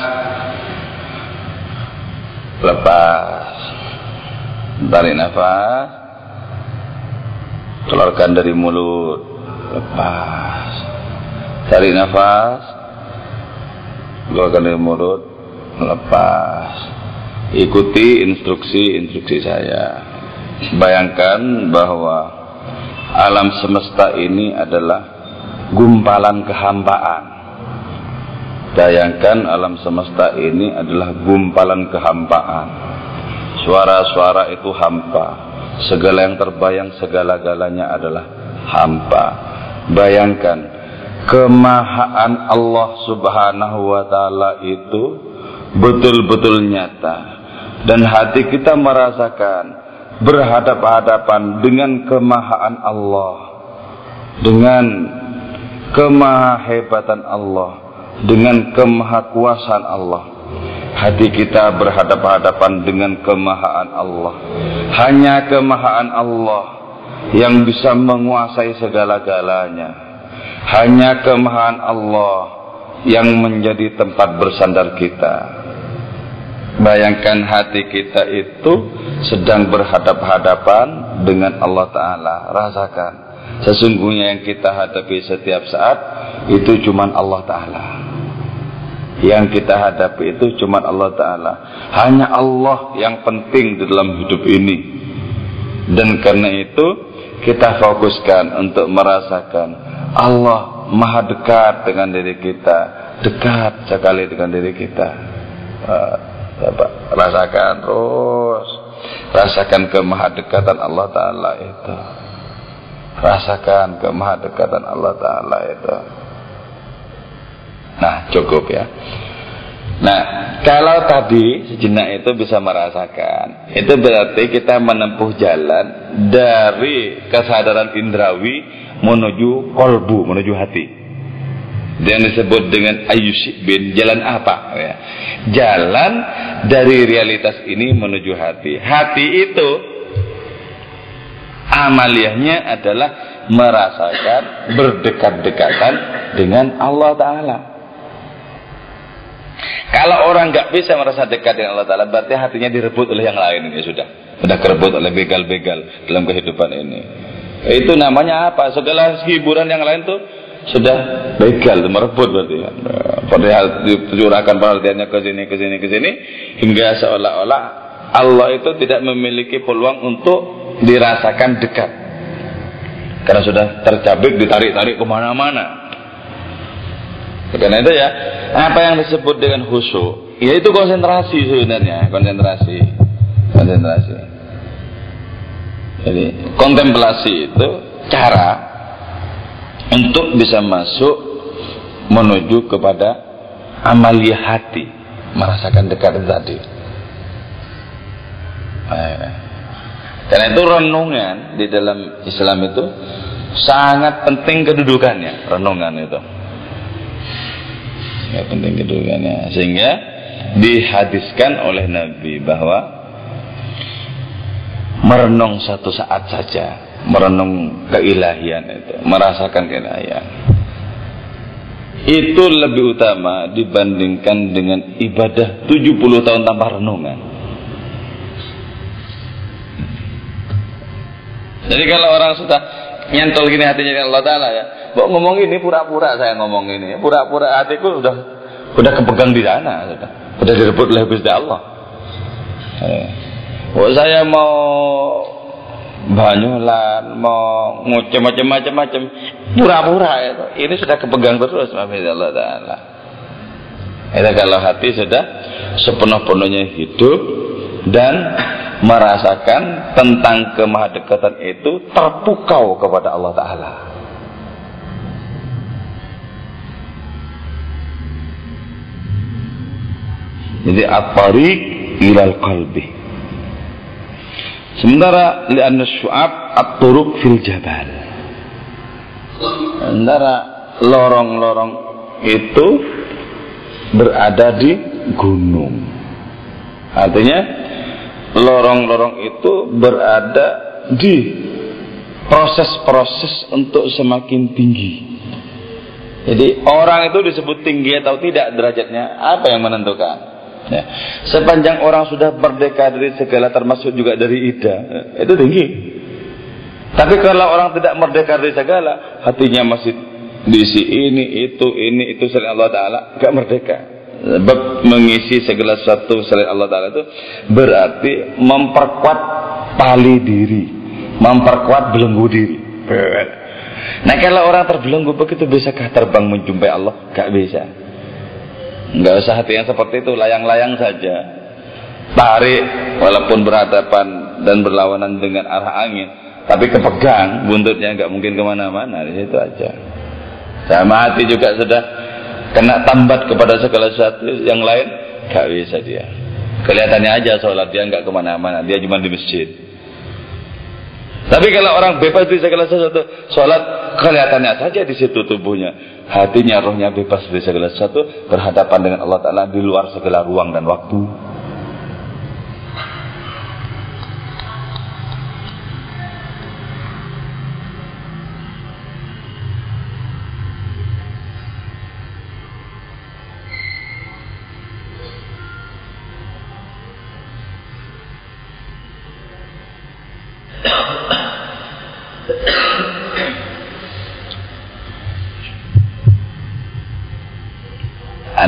Lepas. Tarik nafas. Keluarkan dari mulut. Lepas. Tarik nafas. Keluarkan dari mulut. Lepas. Ikuti instruksi-instruksi saya. Bayangkan bahwa alam semesta ini adalah gumpalan kehampaan. Bayangkan alam semesta ini adalah gumpalan kehampaan. Suara-suara itu hampa. Segala yang terbayang segala-galanya adalah hampa. Bayangkan kemahaan Allah Subhanahu wa taala itu betul-betul nyata dan hati kita merasakan berhadap-hadapan dengan kemahaan Allah dengan kemahebatan Allah dengan kemahakuasaan Allah. Hati kita berhadap-hadapan dengan kemahaan Allah. Hanya kemahaan Allah yang bisa menguasai segala-galanya. Hanya kemahaan Allah yang menjadi tempat bersandar kita Bayangkan hati kita itu sedang berhadap-hadapan dengan Allah Ta'ala. Rasakan. Sesungguhnya yang kita hadapi setiap saat itu cuma Allah Ta'ala. Yang kita hadapi itu cuma Allah Ta'ala. Hanya Allah yang penting di dalam hidup ini. Dan karena itu kita fokuskan untuk merasakan Allah maha dekat dengan diri kita. Dekat sekali dengan diri kita. Uh, Bapak rasakan terus. Rasakan kemahadekatan Allah taala itu. Rasakan kemahadekatan Allah taala itu. Nah cukup ya. Nah kalau tadi sejenak itu bisa merasakan itu berarti kita menempuh jalan dari kesadaran indrawi menuju kolbu menuju hati yang disebut dengan ayusik bin jalan apa? Ya. Jalan dari realitas ini menuju hati. Hati itu amaliyahnya adalah merasakan berdekat-dekatan dengan Allah Ta'ala. Kalau orang nggak bisa merasa dekat dengan Allah Ta'ala berarti hatinya direbut oleh yang lain ini sudah. Sudah kerebut oleh begal-begal dalam kehidupan ini. Itu namanya apa? Segala hiburan yang lain tuh sudah begal merebut berarti kan. Padahal dicurahkan perhatiannya ke sini ke sini ke sini hingga seolah-olah Allah itu tidak memiliki peluang untuk dirasakan dekat. Karena sudah tercabik ditarik-tarik ke mana-mana. Karena itu ya, apa yang disebut dengan khusyuk, ya itu konsentrasi sebenarnya, konsentrasi, konsentrasi. Jadi kontemplasi itu cara untuk bisa masuk menuju kepada amalia hati merasakan dekat tadi. Eh. karena itu renungan di dalam Islam itu sangat penting kedudukannya renungan itu. Sangat penting kedudukannya. Sehingga dihadiskan oleh Nabi bahwa merenung satu saat saja merenung keilahian itu, merasakan keilahian. Itu lebih utama dibandingkan dengan ibadah 70 tahun tanpa renungan. Jadi kalau orang sudah nyantol gini hatinya dengan Allah Ta'ala ya, kok ngomong ini pura-pura saya ngomong ini, pura-pura hatiku udah udah kepegang di sana, sudah, udah direbut oleh Allah. Eh. Saya mau banyulan mau ngucap macam-macam macam pura-pura itu. Ini sudah kepegang terus Allah taala. Itu kalau hati sudah sepenuh-penuhnya hidup dan merasakan tentang kemahadekatan itu terpukau kepada Allah taala. Jadi at-tariq ilal qalbi Sementara li'anna syu'ab at-turuq fil jabal. Sementara lorong-lorong itu berada di gunung. Artinya lorong-lorong itu berada di proses-proses untuk semakin tinggi. Jadi orang itu disebut tinggi atau tidak derajatnya apa yang menentukan? Ya. Sepanjang orang sudah merdeka dari segala termasuk juga dari ida, itu tinggi. Tapi kalau orang tidak merdeka dari segala, hatinya masih diisi ini, itu, ini, itu selain Allah Ta'ala, gak merdeka. Sebab mengisi segala sesuatu selain Allah Ta'ala itu berarti memperkuat tali diri, memperkuat belenggu diri. Nah kalau orang terbelenggu begitu bisakah terbang menjumpai Allah? Gak bisa. Gak usah hati yang seperti itu, layang-layang saja. Tarik walaupun berhadapan dan berlawanan dengan arah angin, tapi kepegang buntutnya nggak mungkin ke mana-mana di situ aja. Sama hati juga sudah kena tambat kepada segala sesuatu yang lain, gak bisa dia. Kelihatannya aja sholat dia nggak ke mana-mana, dia cuma di masjid. Tapi kalau orang bebas dari segala sesuatu, sholat kelihatannya saja di situ tubuhnya, hatinya, rohnya bebas dari segala sesuatu, berhadapan dengan Allah Taala di luar segala ruang dan waktu.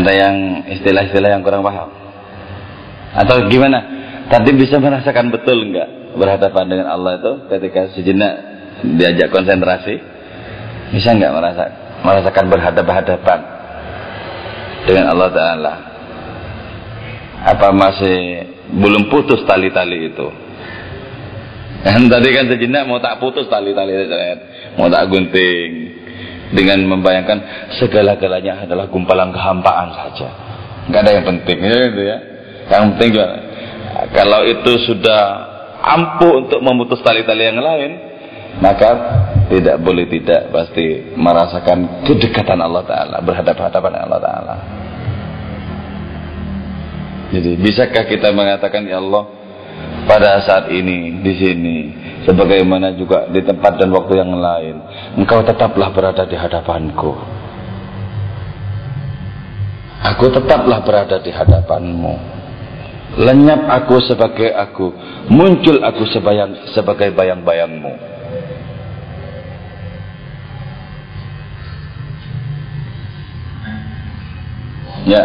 Ada yang istilah-istilah yang kurang paham? Atau gimana? Tadi bisa merasakan betul enggak berhadapan dengan Allah itu ketika sejenak diajak konsentrasi? Bisa enggak merasa merasakan berhadapan-hadapan dengan Allah Taala? Apa masih belum putus tali-tali itu? Kan tadi kan sejenak mau tak putus tali-tali mau tak gunting, dengan membayangkan segala-galanya adalah gumpalan kehampaan saja. Enggak ada yang penting ya, gitu ya. Yang penting juga kalau itu sudah ampuh untuk memutus tali-tali yang lain, maka tidak boleh tidak pasti merasakan kedekatan Allah Taala, berhadapan-hadapan Allah Taala. Jadi bisakah kita mengatakan ya Allah pada saat ini di sini sebagaimana juga di tempat dan waktu yang lain engkau tetaplah berada di hadapanku. Aku tetaplah berada di hadapanmu. Lenyap aku sebagai aku muncul aku sebayang, sebagai bayang-bayangmu. Ya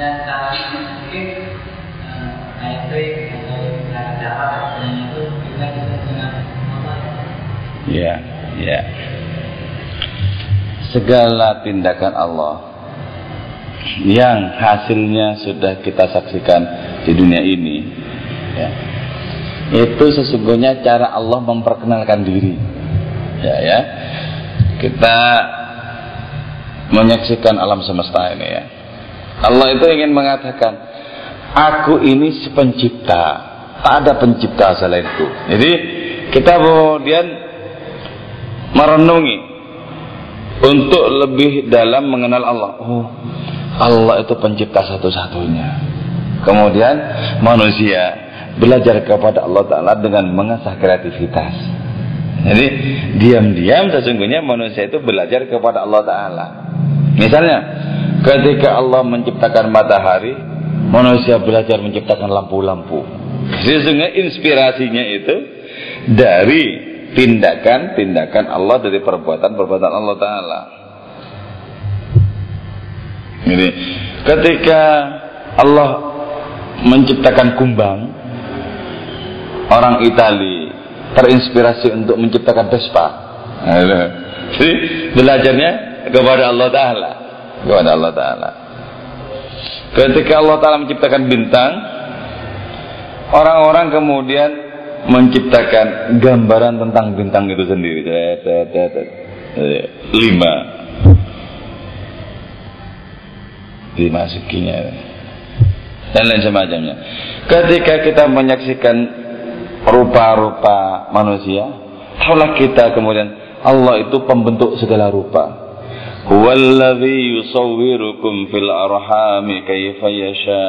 Dan cara mungkin AFP atau cara itu juga bisa dengan Ya, ya. Segala tindakan Allah yang hasilnya sudah kita saksikan di dunia ini, ya, itu sesungguhnya cara Allah memperkenalkan diri. Ya, ya kita menyaksikan alam semesta ini ya. Allah itu ingin mengatakan, aku ini si pencipta, tak ada pencipta selainku. Jadi kita kemudian merenungi untuk lebih dalam mengenal Allah. Oh, Allah itu pencipta satu-satunya. Kemudian manusia belajar kepada Allah Ta'ala dengan mengasah kreativitas. Jadi diam-diam sesungguhnya manusia itu belajar kepada Allah Ta'ala. Misalnya ketika Allah menciptakan matahari, manusia belajar menciptakan lampu-lampu. Sesungguhnya inspirasinya itu dari tindakan-tindakan Allah dari perbuatan-perbuatan Allah Ta'ala. Jadi ketika Allah menciptakan kumbang, orang Itali terinspirasi untuk menciptakan Vespa. Jadi belajarnya kepada Allah Taala, kepada Allah Taala. Ketika Allah Taala menciptakan bintang, orang-orang kemudian menciptakan gambaran tentang bintang itu sendiri. Lima, lima sekinya dan lain semacamnya. Ketika kita menyaksikan rupa-rupa manusia, taulah kita kemudian Allah itu pembentuk segala rupa. Huwallazi yusawwirukum fil arhami kaifa yasha.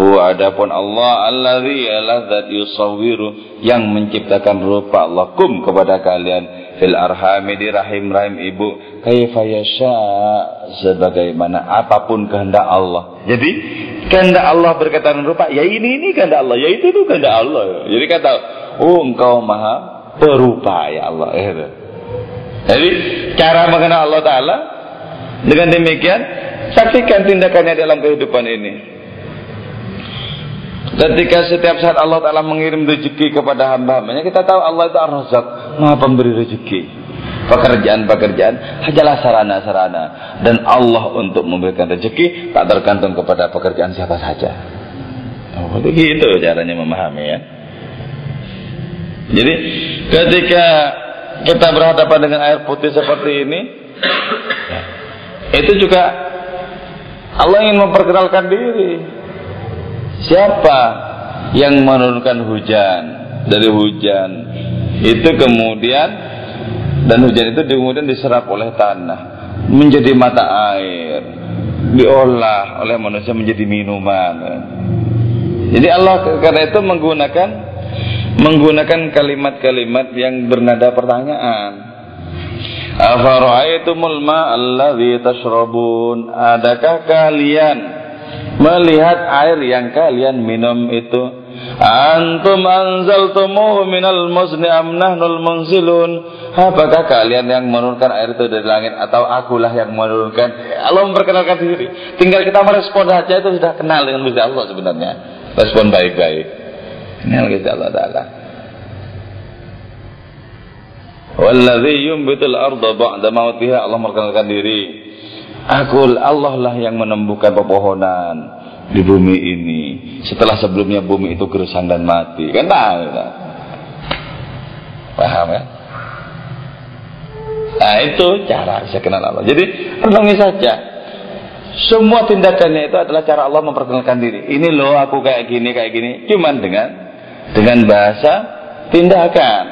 Huwa adapun Allah alladzi zat yusawwiru yang menciptakan rupa Allah kum kepada kalian fil arhami di rahim-rahim ibu kaifa yasha sebagaimana apa pun kehendak Allah. Jadi kehendak Allah berkaitan rupa, ya ini ini kehendak Allah, ya itu itu kehendak Allah. Jadi kata, oh engkau maha perupa ya Allah. Gitu. Jadi cara mengenal Allah Taala dengan demikian saksikan tindakannya dalam kehidupan ini. Ketika setiap saat Allah Ta'ala mengirim rezeki kepada hamba-hambanya Kita tahu Allah itu ar-razak Maha pemberi rezeki. Pekerjaan-pekerjaan Hajalah sarana-sarana. Dan Allah untuk memberikan rezeki Tak tergantung kepada pekerjaan siapa saja. Oh, Begitu caranya memahami ya. Jadi ketika kita berhadapan dengan air putih seperti ini. Itu juga Allah ingin memperkenalkan diri. Siapa yang menurunkan hujan? Dari hujan itu kemudian dan hujan itu kemudian diserap oleh tanah menjadi mata air diolah oleh manusia menjadi minuman. Jadi Allah karena itu menggunakan menggunakan kalimat-kalimat yang bernada pertanyaan. Afara'aitumul ma'alladzi tashrabun? Adakah kalian melihat air yang kalian minum itu? Antum anzaltumuhu minal muzni am nahnul munzilun? Apakah kalian yang menurunkan air itu dari langit atau akulah yang menurunkan? Allah memperkenalkan diri. Tinggal kita merespon saja itu sudah kenal dengan Gusti Allah sebenarnya. Respon baik-baik kenal Gusti Allah taala Walladzi yumbitul arda ba'da mautiha Allah memperkenalkan diri Aku Allah lah yang menumbuhkan pepohonan di bumi ini. Setelah sebelumnya bumi itu gersang dan mati. Kan tahu kan? Paham kan? Nah itu cara saya kenal Allah. Jadi renungi saja. Semua tindakannya itu adalah cara Allah memperkenalkan diri. Ini loh aku kayak gini kayak gini. Cuman dengan dengan bahasa tindakan.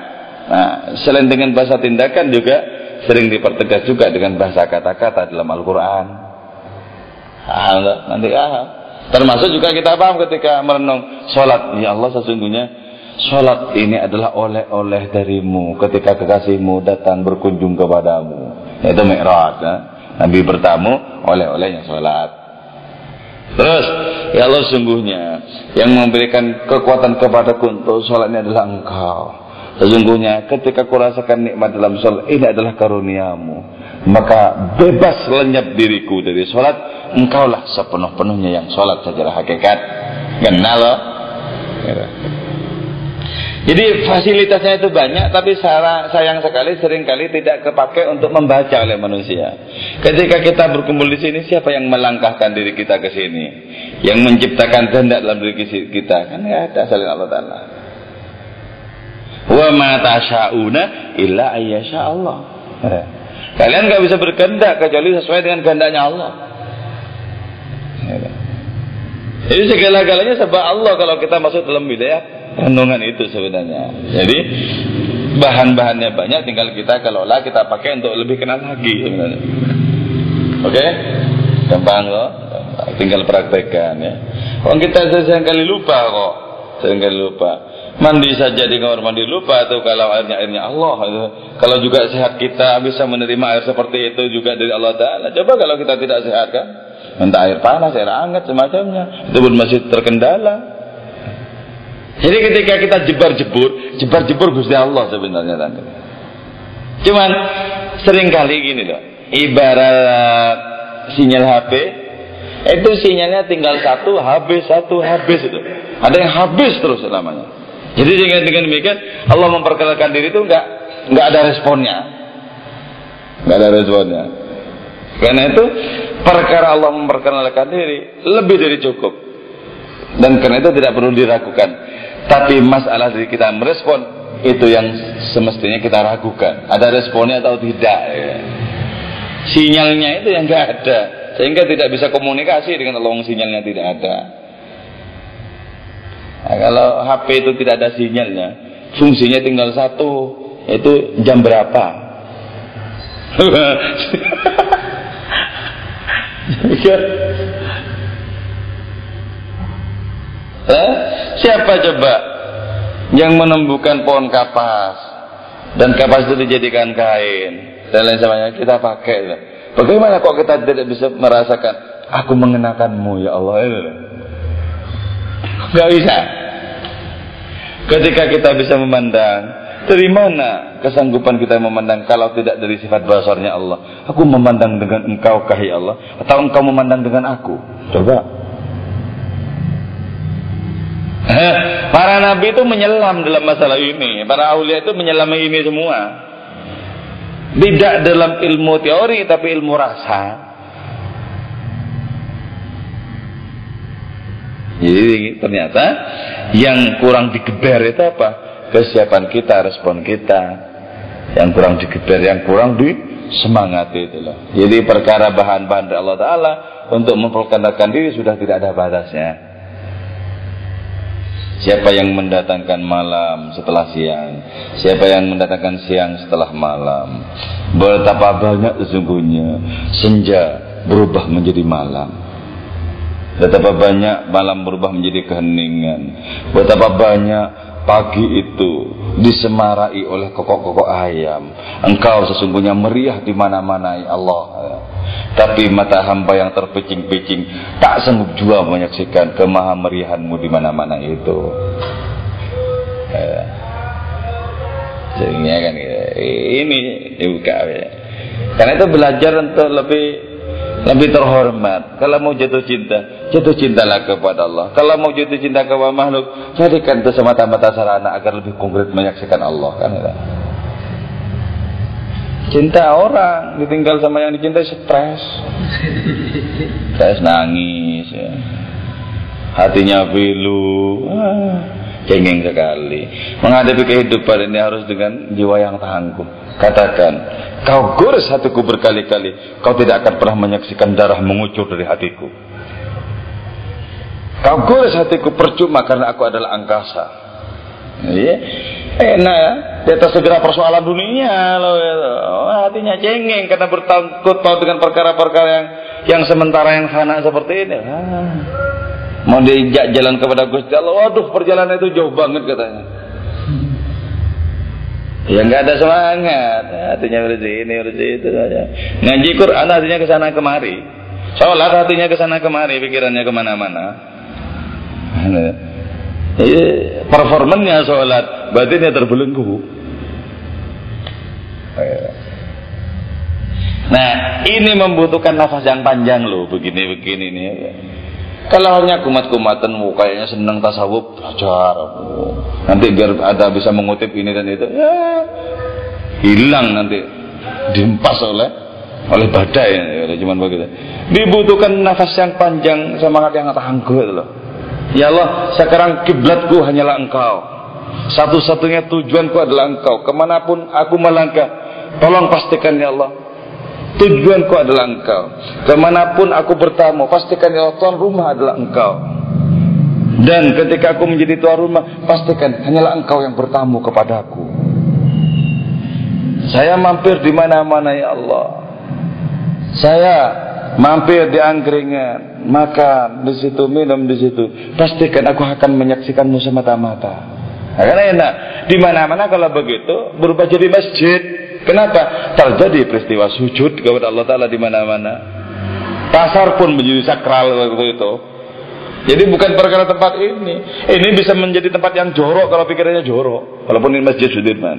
Nah selain dengan bahasa tindakan juga sering dipertegas juga dengan bahasa kata-kata dalam Al-Quran. Ah, nanti ah. Termasuk juga kita paham ketika merenung sholat. Ya Allah sesungguhnya sholat ini adalah oleh-oleh darimu ketika kekasihmu datang berkunjung kepadamu. Itu mi'raj. Ya. Nabi bertamu oleh-olehnya sholat. Terus, ya Allah sungguhnya yang memberikan kekuatan kepadaku untuk sholat ini adalah engkau. Sesungguhnya ketika kurasakan nikmat dalam sholat ini adalah karuniamu. Maka bebas lenyap diriku dari sholat. Engkaulah sepenuh-penuhnya yang sholat secara hakikat. Kenal loh. Jadi fasilitasnya itu banyak tapi sayang sekali sering kali tidak kepakai untuk membaca oleh manusia. Ketika kita berkumpul di sini siapa yang melangkahkan diri kita ke sini? Yang menciptakan kehendak dalam diri kita kan nggak ada selain Allah Taala. Wa ma tasyauna illa ayyasha Allah. Eh. Kalian nggak bisa berkehendak kecuali sesuai dengan kehendaknya Allah. Jadi segala-galanya sebab Allah kalau kita masuk dalam wilayah renungan itu sebenarnya. Jadi bahan-bahannya banyak tinggal kita kelola kita pakai untuk lebih kenal lagi sebenarnya. Oke? Okay? Gampang kok. Tinggal praktekkan ya. Kalau kita sering kali lupa kok. Sering kali lupa. Mandi saja di kamar mandi lupa atau kalau airnya airnya Allah. Kalau juga sehat kita bisa menerima air seperti itu juga dari Allah Taala. Coba kalau kita tidak sehat kan, minta air panas, air hangat semacamnya, itu pun masih terkendala. Jadi ketika kita jebar-jebur, jebar-jebur Gusti Allah sebenarnya tadi. Cuman sering kali gini loh, ibarat sinyal HP itu sinyalnya tinggal satu habis satu habis itu. Ada yang habis terus selamanya. Jadi dengan dengan demikian Allah memperkenalkan diri itu enggak enggak ada responnya. Enggak ada responnya. Karena itu perkara Allah memperkenalkan diri lebih dari cukup. Dan karena itu tidak perlu diragukan. Tapi masalah dari kita merespon itu yang semestinya kita ragukan. Ada responnya atau tidak. Ya. Sinyalnya itu yang enggak ada. Sehingga tidak bisa komunikasi dengan Allah sinyalnya tidak ada. Nah, kalau HP itu tidak ada sinyalnya, fungsinya tinggal satu, itu jam berapa? eh? Siapa coba yang menembukan pohon kapas dan kapas itu dijadikan kain dan lain sebagainya kita pakai. Bagaimana kok kita tidak bisa merasakan aku mengenakanmu ya Allah? Gak bisa. Ketika kita bisa memandang, dari mana kesanggupan kita memandang kalau tidak dari sifat basarnya Allah? Aku memandang dengan engkau kahi Allah atau engkau memandang dengan aku? Coba. Eh, para nabi itu menyelam dalam masalah ini. Para aulia itu menyelam ini semua. Tidak dalam ilmu teori tapi ilmu rasa. Jadi ternyata yang kurang digeber itu apa? Kesiapan kita, respon kita. Yang kurang digeber, yang kurang disemangati itu loh. Jadi perkara bahan-bahan Allah Ta'ala untuk memperkenalkan diri sudah tidak ada batasnya. Siapa yang mendatangkan malam setelah siang? Siapa yang mendatangkan siang setelah malam? Betapa banyak sesungguhnya Senja berubah menjadi malam. Betapa banyak malam berubah menjadi keheningan. Betapa banyak pagi itu disemarai oleh kokok-kokok ayam. Engkau sesungguhnya meriah di mana-mana ya Allah. Tapi mata hamba yang terpicing-picing tak sanggup jua menyaksikan kemaha merihanmu di mana-mana itu. Ya. Sehingga kan ini dibuka ya. Karena itu belajar untuk lebih lebih terhormat. Kalau mau jatuh cinta, jatuh cintalah kepada Allah. Kalau mau jatuh cinta kepada makhluk, jadikan itu semata-mata sarana agar lebih konkret menyaksikan Allah. Kan? Cinta orang ditinggal sama yang dicintai stres, stres nangis, ya. hatinya pilu, ah, cengeng sekali. Menghadapi kehidupan ini harus dengan jiwa yang tangguh. Katakan, kau gores hatiku berkali-kali, kau tidak akan pernah menyaksikan darah mengucur dari hatiku. Kau gores hatiku percuma karena aku adalah angkasa. Iya, enak ya. Di atas segera persoalan dunia loh. Ya. Oh, hatinya cengeng karena bertakut tahu dengan perkara-perkara yang yang sementara yang hana seperti ini. Ah. Mau diajak jalan kepada Gusti Allah, waduh perjalanan itu jauh banget katanya. Ya nggak ada semangat, hatinya urus ini, urus itu saja. Ngaji Quran hatinya ke sana kemari. Sholat hatinya ke sana kemari, pikirannya ke mana-mana. Performannya sholat, batinnya terbelenggu. Nah, ini membutuhkan nafas yang panjang loh, begini-begini nih. Kalau hanya kumat-kumatan, kayaknya senang tasawuf, belajar. Nanti biar ada bisa mengutip ini dan itu, ya hilang nanti dimpas oleh oleh badai ya, cuman begitu. Dibutuhkan nafas yang panjang, semangat yang tangguh loh. Ya Allah, sekarang kiblatku hanyalah Engkau. Satu-satunya tujuanku adalah Engkau. Ke mana pun aku melangkah, tolong pastikan ya Allah Tujuanku adalah engkau. Ke mana pun aku bertamu, pastikan ya tuan rumah adalah engkau. Dan ketika aku menjadi tuan rumah, pastikan hanyalah engkau yang bertamu kepadaku. Saya mampir di mana-mana ya Allah. Saya mampir di angkringan, makan di situ, minum di situ. Pastikan aku akan menyaksikanmu semata-mata. Karena enak. Di mana-mana kalau begitu berubah jadi masjid. Kenapa? Terjadi peristiwa sujud kepada Allah Ta'ala di mana-mana. Pasar pun menjadi sakral waktu itu. Jadi bukan perkara tempat ini. Ini bisa menjadi tempat yang jorok kalau pikirannya jorok. Walaupun ini Masjid Sudirman.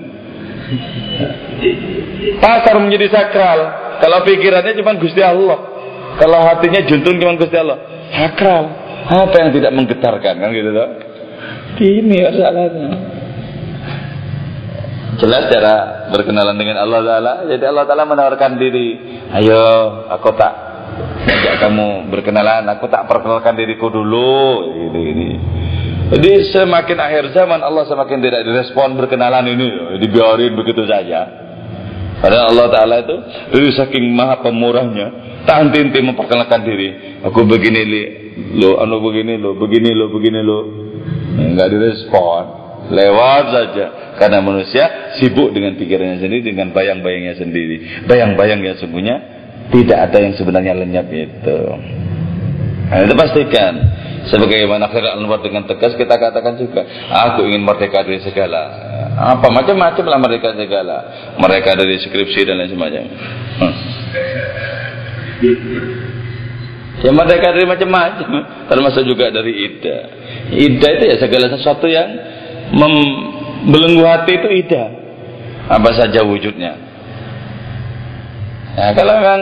Pasar menjadi sakral. Kalau pikirannya cuma Gusti Allah. Kalau hatinya juntung cuma Gusti Allah. Sakral. Apa yang tidak menggetarkan kan gitu loh. Ini masalahnya. Jelas cara berkenalan dengan Allah Ta'ala. Jadi Allah Ta'ala menawarkan diri. Ayo, aku tak ajak kamu berkenalan. Aku tak perkenalkan diriku dulu. Ini, ini. Jadi semakin akhir zaman Allah semakin tidak direspon berkenalan ini. Dibiarin begitu saja. Padahal Allah Ta'ala itu dari saking maha pemurahnya tak henti memperkenalkan diri. Aku begini li, lo, anu begini lo, begini lo, begini lo. Enggak direspon. Lewat saja. Karena manusia sibuk dengan pikirannya sendiri, dengan bayang-bayangnya sendiri. Bayang-bayang yang sungguhnya tidak ada yang sebenarnya lenyap itu. Nah, itu pastikan. Sebagaimana Khairul Anwar dengan tegas kita katakan juga, aku ingin merdeka dari segala. Apa macam-macam lah merdeka segala. Mereka dari skripsi dan lain sebagainya. Hmm. Ya merdeka dari macam-macam, termasuk juga dari ida. Ida itu ya segala sesuatu yang membelenggu hati itu ida. Apa saja wujudnya. Ya, kalau memang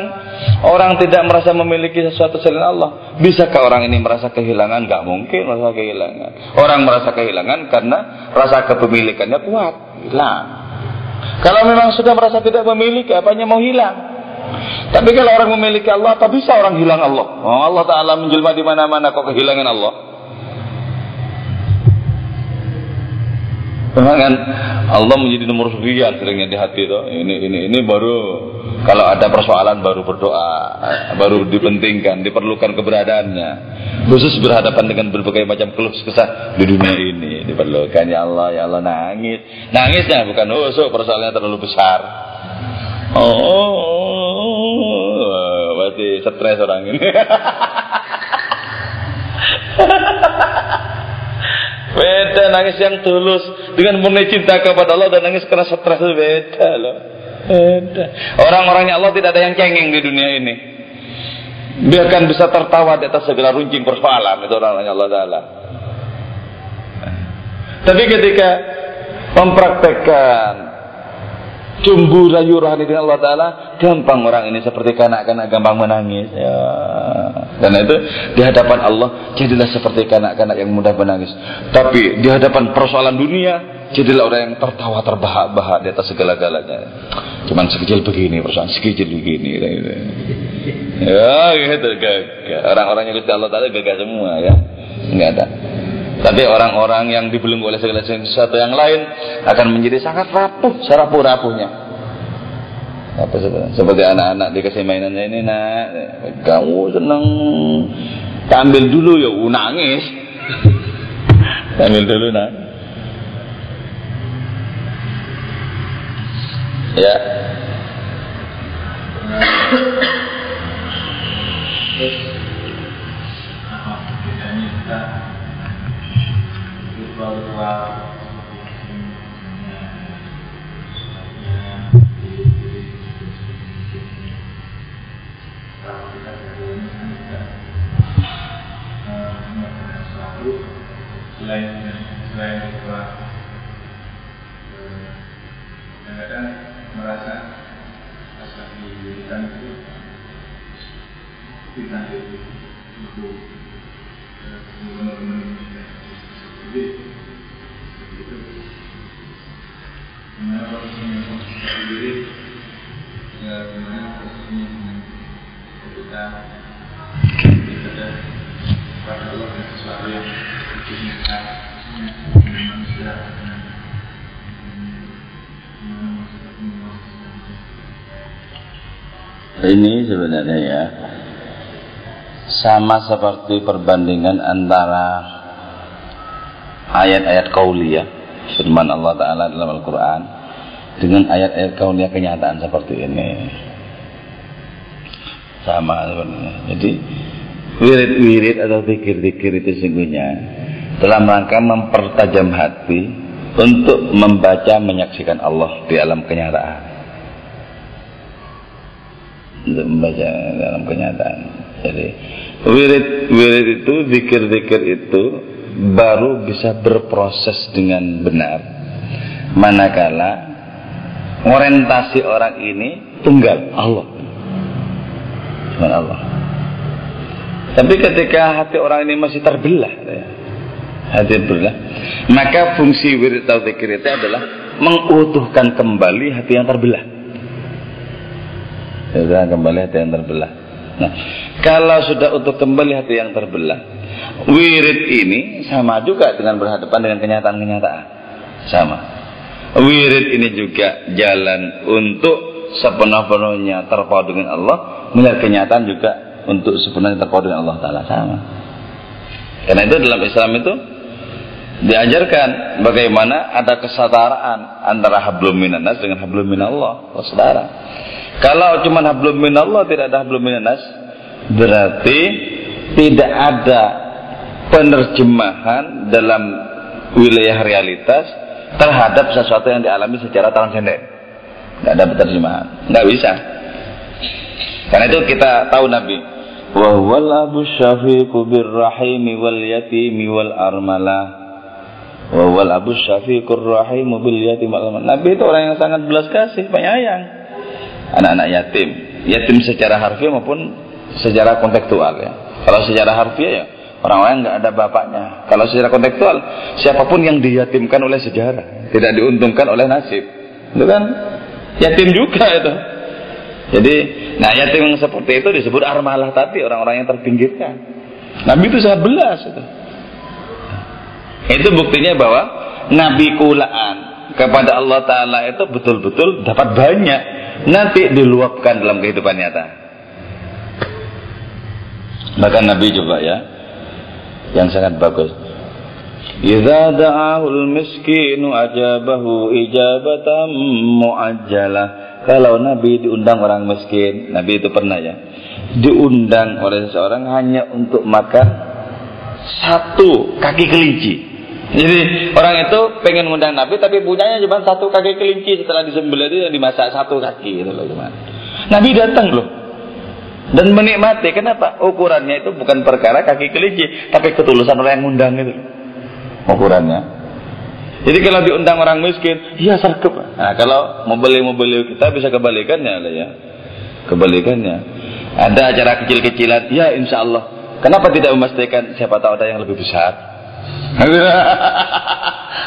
orang tidak merasa memiliki sesuatu selain Allah, bisakah orang ini merasa kehilangan? Gak mungkin merasa kehilangan. Orang merasa kehilangan karena rasa kepemilikannya kuat, hilang. Kalau memang sudah merasa tidak memiliki, apanya mau hilang? Tapi kalau orang memiliki Allah, apa bisa orang hilang Allah? Oh, Allah Taala menjelma di mana-mana, kok kehilangan Allah? Memang kan Allah menjadi nomor sekian seringnya di hati itu. Ini ini ini baru kalau ada persoalan baru berdoa, baru dipentingkan, diperlukan keberadaannya. Khusus berhadapan dengan berbagai macam keluh kesah di dunia ini diperlukan ya Allah ya Allah nangis. Nangisnya bukan oh so, persoalannya terlalu besar. Oh, berarti stres orang ini. Beda nangis yang tulus dengan murni cinta kepada Allah dan nangis karena stres itu beda loh. Beda. Orang-orangnya Allah tidak ada yang cengeng di dunia ini. Dia akan bisa tertawa di atas segala runcing persoalan itu orang-orangnya Allah Taala. Tapi ketika mempraktekkan Cumbu rayu rohani dengan Allah Ta'ala. Gampang orang ini seperti kanak-kanak gampang menangis. Ya. Karena itu di hadapan Allah Jadilah seperti kanak-kanak yang mudah menangis. Tapi di hadapan persoalan dunia Jadilah orang yang tertawa terbahak-bahak Di atas segala-galanya. Cuman sekecil begini persoalan Sekecil begini. Gitu. Ya gitu. Orang-orang yang Allah Ta'ala gagah semua ya. Enggak ada tapi orang-orang yang dibelenggu oleh segala sesuatu yang lain akan menjadi sangat rapuh, serapuh-rapuhnya. Apa seperti anak-anak dikasih mainannya ini nak, kamu senang ambil dulu ya, nangis. ambil dulu nak. Ya. Bahwa selain selain bahwa kadang-kadang merasa rasa diberikan itu kita itu ini sebenarnya ya sama seperti perbandingan antara ayat-ayat kauliyah firman Allah Ta'ala dalam Al-Quran dengan ayat-ayat kaunnya kenyataan seperti ini. Sama sebenarnya jadi wirid-wirid atau pikir-pikir itu sesungguhnya dalam rangka mempertajam hati untuk membaca menyaksikan Allah di alam kenyataan. Untuk membaca dalam kenyataan. Jadi wirid-wirid itu zikir-zikir itu baru bisa berproses dengan benar manakala orientasi orang ini tunggal Allah cuma Allah tapi ketika hati orang ini masih terbelah ya, hati terbelah. Maka fungsi wirid atau itu adalah mengutuhkan kembali hati yang terbelah. Sudah kembali hati yang terbelah. Nah, kalau sudah utuh kembali hati yang terbelah, wirid ini sama juga dengan berhadapan dengan kenyataan-kenyataan. Sama. Wirid ini juga jalan untuk sepenuh-penuhnya terpaut dengan Allah, melihat kenyataan juga untuk sepenuhnya terpaut dengan Allah Taala sama. Karena itu dalam Islam itu diajarkan bagaimana ada kesetaraan antara hablum minanas dengan hablum minallah, saudara. Kalau cuma hablum minallah tidak ada hablum minanas, berarti tidak ada penerjemahan dalam wilayah realitas terhadap sesuatu yang dialami secara transenden. Tidak ada penerjemahan, nggak bisa. Karena itu kita tahu Nabi, wa huwal abu syafiqu birrahimi wal yatimi wal armalah wa huwal abu syafiqur rahimu bil yatim. Nabi itu orang yang sangat belas kasih, penyayang anak-anak yatim. Yatim secara harfiah maupun secara kontekstual ya. Kalau secara harfiah ya orang-orang nggak ada bapaknya. Kalau secara kontekstual siapa pun yang diyatimkan oleh sejarah, tidak diuntungkan oleh nasib. Itu kan yatim juga itu. Jadi, nah yatim yang seperti itu disebut armalah tadi orang-orang yang terpinggirkan. Nabi itu sangat belas itu. Itu buktinya bahwa Nabi kulaan kepada Allah Ta'ala itu betul-betul dapat banyak. Nanti diluapkan dalam kehidupan nyata. Bahkan Nabi coba ya, yang sangat bagus. Idza da'ahul miskinu ajabahu ijabatan muajjalah. Kalau Nabi diundang orang miskin, Nabi itu pernah ya, diundang oleh seseorang hanya untuk makan satu kaki kelinci. Jadi orang itu pengen ngundang Nabi tapi punyanya cuma satu kaki kelinci setelah disembelih itu dimasak satu kaki itu loh cuman. Nabi datang loh dan menikmati. Kenapa? Ukurannya itu bukan perkara kaki kelinci, tapi ketulusan orang yang ngundang itu. Ukurannya. Jadi kalau diundang orang miskin, ya sergap. Nah, kalau mau beli mau beli kita bisa kebalikannya lah ya. Kebalikannya. Ada acara kecil-kecilan, ya insya Allah. Kenapa tidak memastikan siapa tahu ada yang lebih besar?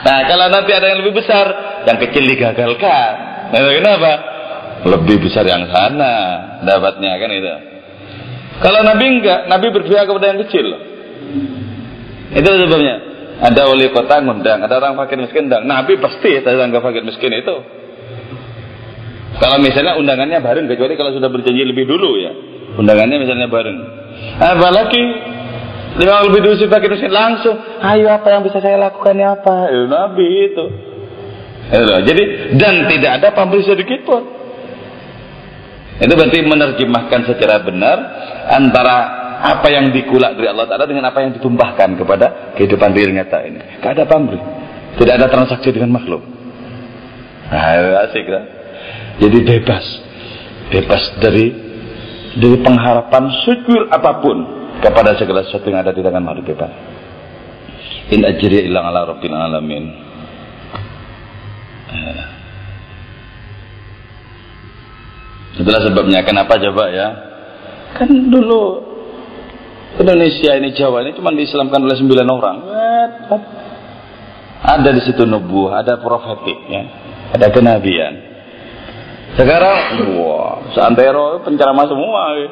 nah, kalau nanti ada yang lebih besar, yang kecil digagalkan. Nah, kenapa? Lebih besar yang sana dapatnya kan itu. Kalau Nabi enggak, Nabi berpihak kepada yang kecil. Itu sebabnya. Ada wali kota ngundang, ada orang fakir miskin undang. Nabi pasti tetangga fakir miskin itu. Kalau misalnya undangannya bareng, kecuali kalau sudah berjanji lebih dulu ya. Undangannya misalnya bareng. Apalagi lima lebih dulu si fakir miskin langsung, ayo apa yang bisa saya lakukan ya apa? Ya, Nabi itu. Jadi dan tidak ada pamrih sedikit pun. Itu berarti menerjemahkan secara benar antara apa yang dikulak dari Allah Ta'ala dengan apa yang ditumpahkan kepada kehidupan real nyata ini. Tidak ada pamrih. Tidak ada transaksi dengan makhluk. Nah, asik kan? Jadi bebas. Bebas dari dari pengharapan sekuil apa pun kepada segala sesuatu yang ada di tangan makhluk bebas. In ajri ilang ala rabbil alamin. Itulah sebabnya kenapa coba ya? Kan dulu Indonesia ini Jawa ini cuma diislamkan oleh sembilan orang. Ada di situ nubuah, ada profetik ya, ada kenabian. Sekarang, wah, seantero penceramah semua. Ya.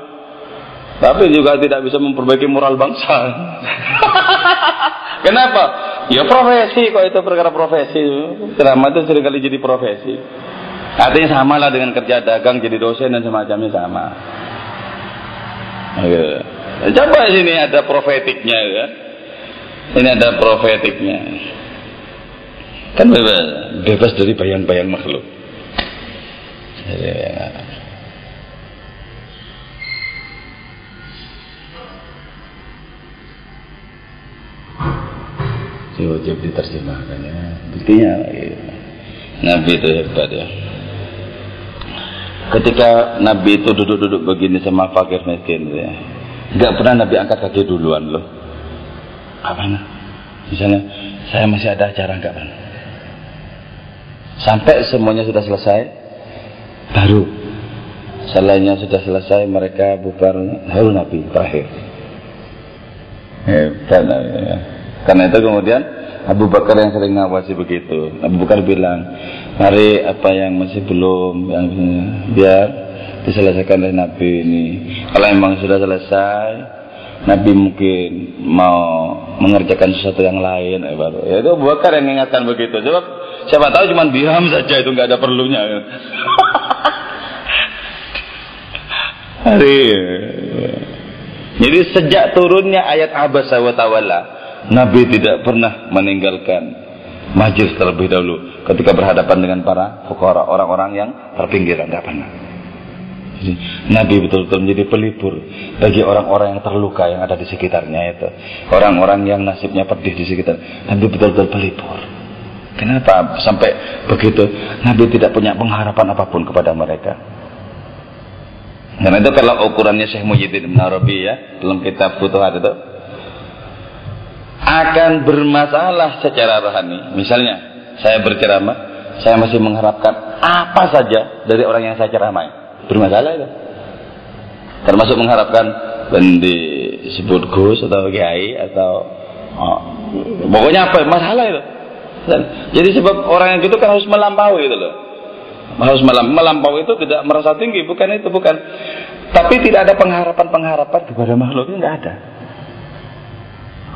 Tapi juga tidak bisa memperbaiki moral bangsa. Kenapa? Ya profesi kok itu perkara profesi. Ceramah itu sering kali jadi profesi. Artinya sama lah dengan kerja dagang jadi dosen dan semacamnya sama. Okay. Coba sini ada profetiknya ya. Ini ada profetiknya. Kan bebas, bebas dari bayang-bayang makhluk. Ya. Wajib diterjemahkan ya. Buktinya lagi. Nabi itu hebat ya. Ketika Nabi itu duduk-duduk begini sama fakir miskin ya Gak pernah Nabi angkat kaki duluan loh. Kapan? Misalnya, saya masih ada acara nggak pernah. Sampai semuanya sudah selesai, baru selainnya sudah selesai mereka bubar baru Nabi terakhir. Hebat Nabi ya. Karena itu kemudian Abu Bakar yang sering ngawasi begitu. Abu Bakar bilang, mari apa yang masih belum, yang biar diselesaikan oleh Nabi ini. Kalau memang sudah selesai, Nabi mungkin mau mengerjakan sesuatu yang lain, eh, baru. Ya itu Abu Bakar yang mengingatkan begitu. Sebab siapa tahu cuma diam saja itu nggak ada perlunya. Hari. Jadi sejak turunnya ayat Abasa wa Tawalla, Nabi tidak pernah meninggalkan majlis terlebih dahulu ketika berhadapan dengan para fukara, orang-orang yang terpinggiran, tidak pernah. Jadi, Nabi betul-betul menjadi pelipur bagi orang-orang yang terluka yang ada di sekitarnya itu. Orang-orang yang nasibnya pedih di sekitar. Nabi betul-betul pelipur. Kenapa sampai begitu Nabi tidak punya pengharapan apa pun kepada mereka. Karena itu kalau ukurannya Syekh Muhyiddin Arabi ya dalam kitab Futuhat itu akan bermasalah secara rohani. Misalnya saya berceramah, saya masih mengharapkan apa saja dari orang yang saya ceramai. Bermasalah itu. Termasuk mengharapkan dan disebut Gus atau Kiai atau oh, pokoknya apa masalah itu. Jadi sebab orang yang gitu kan harus melampaui itu loh harus melam melampaui itu tidak merasa tinggi bukan itu bukan tapi tidak ada pengharapan-pengharapan kepada makhluk itu nggak ada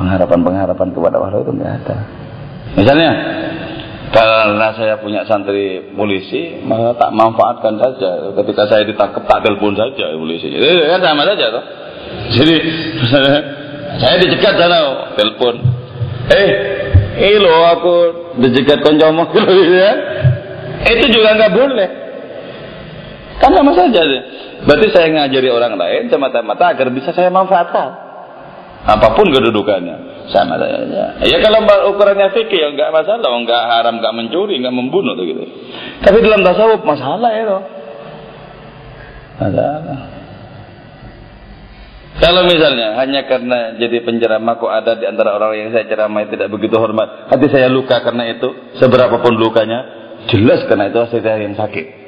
pengharapan-pengharapan kepada makhluk itu nggak ada misalnya karena saya punya santri polisi maka tak manfaatkan saja ketika saya ditangkap tak telepon saja polisi itu kan sama saja toh jadi saya dicegat sana telepon eh ini loh aku dicegat koncomo gitu ya itu juga nggak boleh. Kan sama saja deh. Berarti saya ngajari orang lain semata-mata agar bisa saya manfaatkan. Apa pun kedudukannya. Sama saja. Ya kalau ukurannya fikih ya nggak masalah, nggak haram, nggak mencuri, nggak membunuh tuh gitu. Tapi dalam tasawuf masalah ya loh. Masalah. Kalau misalnya hanya karena jadi penceramah kok ada di antara orang yang saya ceramai tidak begitu hormat, hati saya luka karena itu, seberapa pun lukanya, Jelas karena itu saya yang sakit.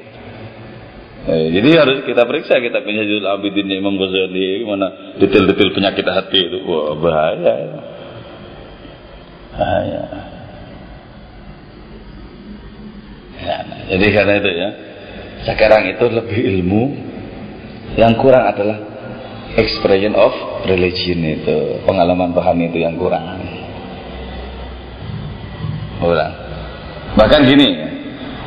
Eh, jadi harus kita periksa kita punya judul Abidin Imam Ghazali mana detail-detail penyakit hati itu. Wah, bahaya. Bahaya. Ya, jadi karena itu ya. Sekarang itu lebih ilmu yang kurang adalah expression of religion itu, pengalaman rohani itu yang kurang. Kurang. Bahkan gini,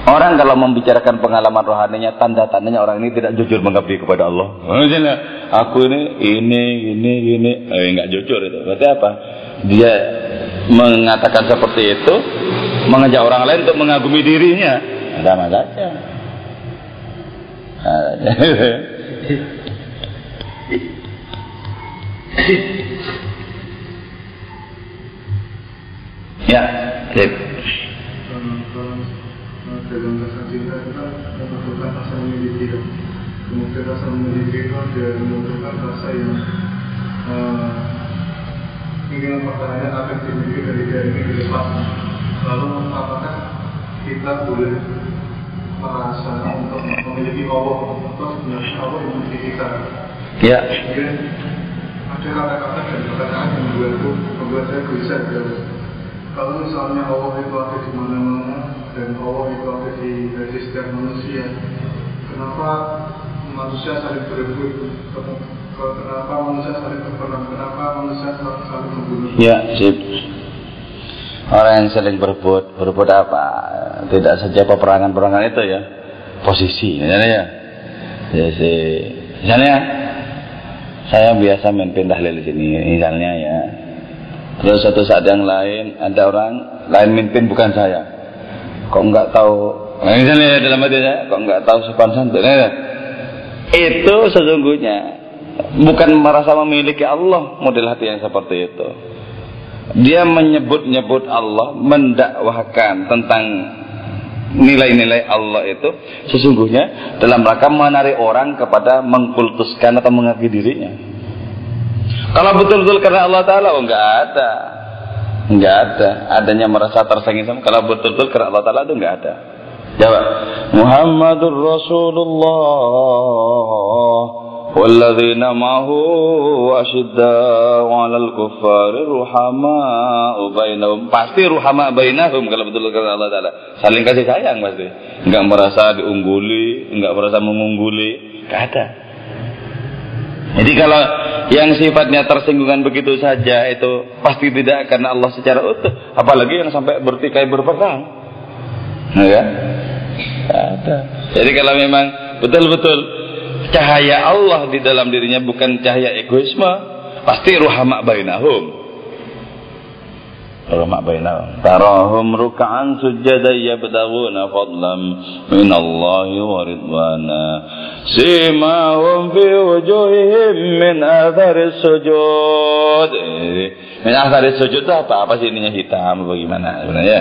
Orang kalau membicarakan pengalaman rohaninya, tanda-tandanya orang ini tidak jujur mengabdi kepada Allah. Misalnya, aku ini, ini, ini, ini, eh, nggak jujur itu. Berarti apa? Dia mengatakan seperti itu, mengajak orang lain untuk mengagumi dirinya. Sama saja. ya, sip dalam rasa cinta kita membutuhkan rasa memiliki dan kemudian rasa memiliki itu dia membutuhkan rasa yang uh, ingin mempertahankan apa yang dimiliki dari dia ini dilepas. Lalu apakah kita boleh merasa untuk memiliki Allah atau sebenarnya Allah yang memiliki kita? Ya. Kemudian ada kata-kata dan perkataan yang membuatku membuat saya gelisah kalau misalnya Allah itu ada di mana-mana dan Allah itu ada di, di setiap manusia, kenapa manusia saling berebut? Kenapa manusia saling berperang? Kenapa manusia saling membunuh? Ya, sip. Orang yang saling berebut, berebut apa? Tidak saja peperangan-peperangan itu ya, posisi, misalnya ya. Ya sih, misalnya saya biasa main pindah di sini, misalnya ya Terus satu saat yang lain ada orang lain mimpin bukan saya. Kok enggak tahu? Nah, misalnya dalam hati saya, kok enggak tahu sopan santun? Nah, itu sesungguhnya bukan merasa memiliki Allah model hati yang seperti itu. Dia menyebut-nyebut Allah, mendakwahkan tentang nilai-nilai Allah itu sesungguhnya dalam rangka menarik orang kepada mengkultuskan atau mengakui dirinya. Kalau betul-betul karena Allah Ta'ala, oh enggak ada. Enggak ada. Adanya merasa tersengit sama. Kalau betul-betul karena Allah Ta'ala itu enggak ada. Jawab. Muhammadur Rasulullah. والذين معه أشداء على الكفار رحماء بينهم pasti ruhama bainahum kalau betul kata Allah Taala saling kasih sayang pasti nggak merasa diungguli nggak merasa mengungguli nggak ada jadi kalau yang sifatnya tersinggungan begitu saja itu pasti tidak karena Allah secara utuh. Apalagi yang sampai bertikai berperang ya? Ada. Jadi kalau memang betul-betul cahaya Allah di dalam dirinya bukan cahaya egoisme, pasti ruhama bainahum. Ruhama bainahum. Tarahum ruk'an sujada yabtaguna fadlam min Allah wa ridwana. Simahum fi wujuhihim min athari sujud. Eh, min athari sujud itu apa? Apa sih ininya hitam bagaimana sebenarnya?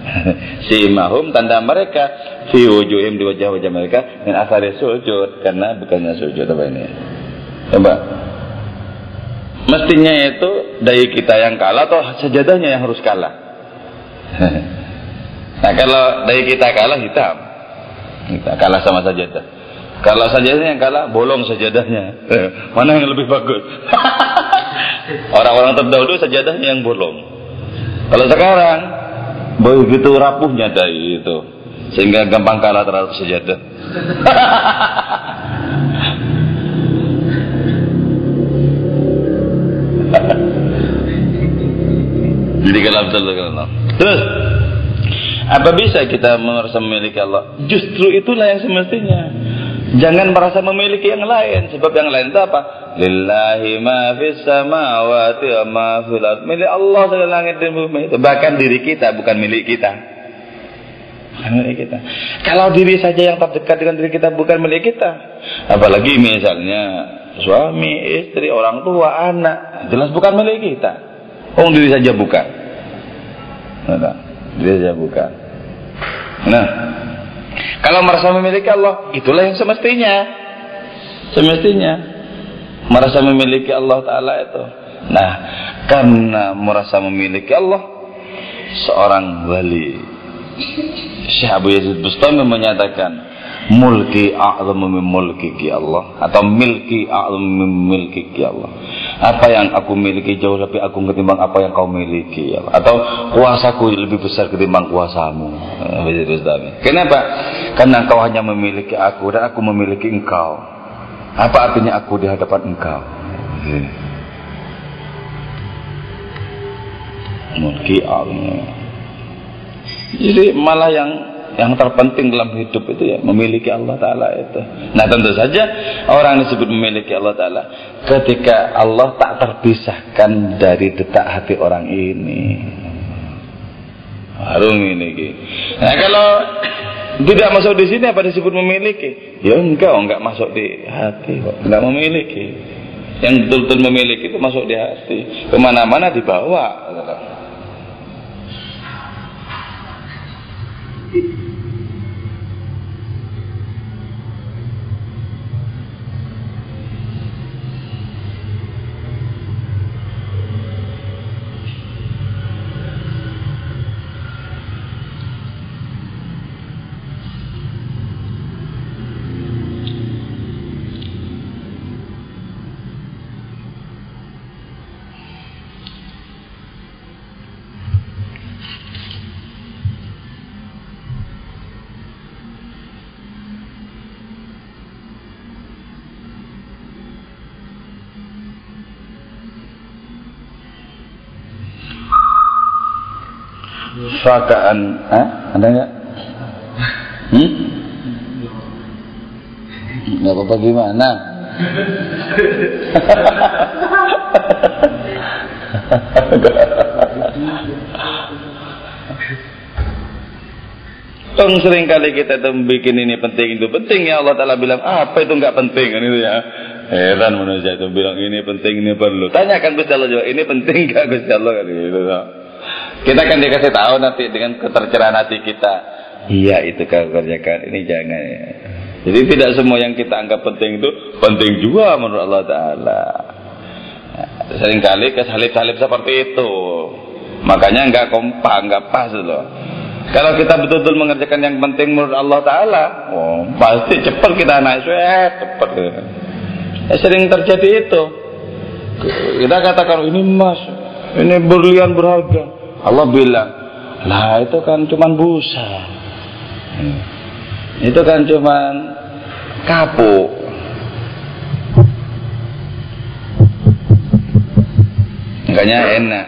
Simahum tanda mereka fi wujuhim di wajah-wajah mereka min asari sujud karena bukannya sujud apa ini coba mestinya itu dari kita yang kalah atau sejadahnya yang harus kalah? Nah kalau dari kita kalah hitam. Kita kalah sama sajadah. Kalau sajadahnya yang kalah bolong sajadahnya. Mana yang lebih bagus? Orang-orang terdahulu sajadahnya yang bolong. Kalau sekarang begitu rapuhnya dari itu sehingga gampang kalah terhadap sejadah. Jadi kalau Allah. Terus apa bisa kita merasa memiliki Allah? Justru itulah yang semestinya. Jangan merasa memiliki yang lain sebab yang lain itu apa? Lillahi ma fis samawati wa ma fil Milik Allah segala langit dan bumi itu bahkan diri kita bukan milik kita bukan milik kita. Kalau diri saja yang terdekat dengan diri kita bukan milik kita, apalagi misalnya suami, istri, orang tua, anak, jelas bukan milik kita. Oh, diri saja bukan. Nah, diri saja bukan. Nah, kalau merasa memiliki Allah, itulah yang semestinya. Semestinya merasa memiliki Allah Taala itu. Nah, karena merasa memiliki Allah, seorang wali Syekh Abu Yazid Bustami menyatakan mulki a'zamu min mulki Allah atau milki a'zamu min milki Allah. Apa yang aku miliki jauh lebih agung ketimbang apa yang kau miliki ya Allah. Atau kuasaku lebih besar ketimbang kuasamu. Yazid Bustami. Kenapa? Karena engkau hanya memiliki aku dan aku memiliki engkau. Apa artinya aku di hadapan engkau? Mulki a'zamu jadi malah yang yang terpenting dalam hidup itu ya memiliki Allah Taala itu. Nah tentu saja orang disebut memiliki Allah Taala ketika Allah tak terpisahkan dari detak hati orang ini. Baru memiliki. Nah kalau tidak masuk di sini apa disebut memiliki? Ya enggak, enggak masuk di hati kok. Enggak memiliki. Yang betul-betul memiliki itu masuk di hati. Ke mana-mana dibawa. Fakaan Hah? ada nggak? Hmm? nggak apa-apa gimana? Tong sering kali kita itu bikin ini penting itu penting. Ya Allah Taala bilang apa itu nggak penting? Kan itu ya. Heran manusia itu bilang ini penting ini perlu. Tanyakan Gusti Allah juga ini penting nggak Gusti Allah? Kan gitu kita kan dikasih tahu nanti dengan ketercerahan hati kita. Iya itu kau kerjakan. Ini jangan. Ya. Jadi tidak semua yang kita anggap penting itu penting juga menurut Allah Taala. Seringkali kesalip-salip seperti itu. Makanya nggak kompak, nggak pas loh. Kalau kita betul-betul mengerjakan yang penting menurut Allah Taala, oh, pasti cepat kita naik, cepat. Ya, sering terjadi itu. Kita katakan ini emas, ini berlian berharga. Allah bilang, lah itu kan cuman busa. Itu kan cuman kapuk. Makanya enak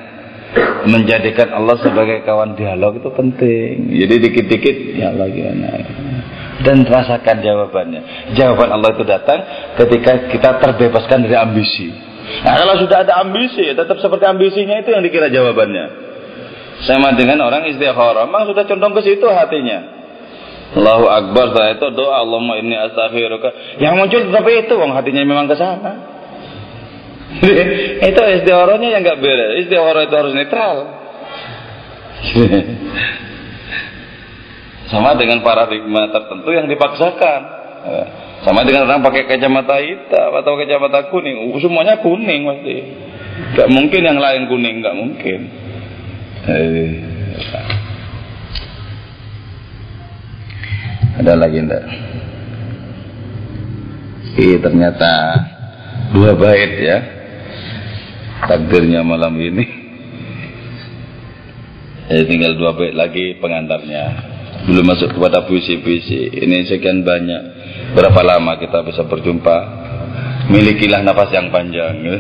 menjadikan Allah sebagai kawan dialog itu penting. Jadi dikit-dikit ya Allah gimana. Dan rasakan jawabannya. Jawaban Allah itu datang ketika kita terbebaskan dari ambisi. Nah kalau sudah ada ambisi, tetap seperti ambisinya itu yang dikira jawabannya. Sama dengan orang istikharah, memang sudah condong ke situ hatinya. Allahu Akbar setelah itu doa Allahumma inni astaghfiruka. Yang muncul tapi itu wong hatinya memang ke sana. itu istikharahnya yang enggak beres. Istikharah itu harus netral. Sama dengan paradigma tertentu yang dipaksakan. Sama dengan orang pakai kacamata hitam atau kacamata kuning, semuanya kuning pasti. Gak mungkin yang lain kuning, gak mungkin. Eh. Ada lagi enggak? Iya ternyata dua bait ya takdirnya malam ini. Jadi tinggal dua bait lagi pengantarnya. Belum masuk kepada puisi-puisi. Ini sekian banyak. Berapa lama kita bisa berjumpa? Milikilah nafas yang panjang.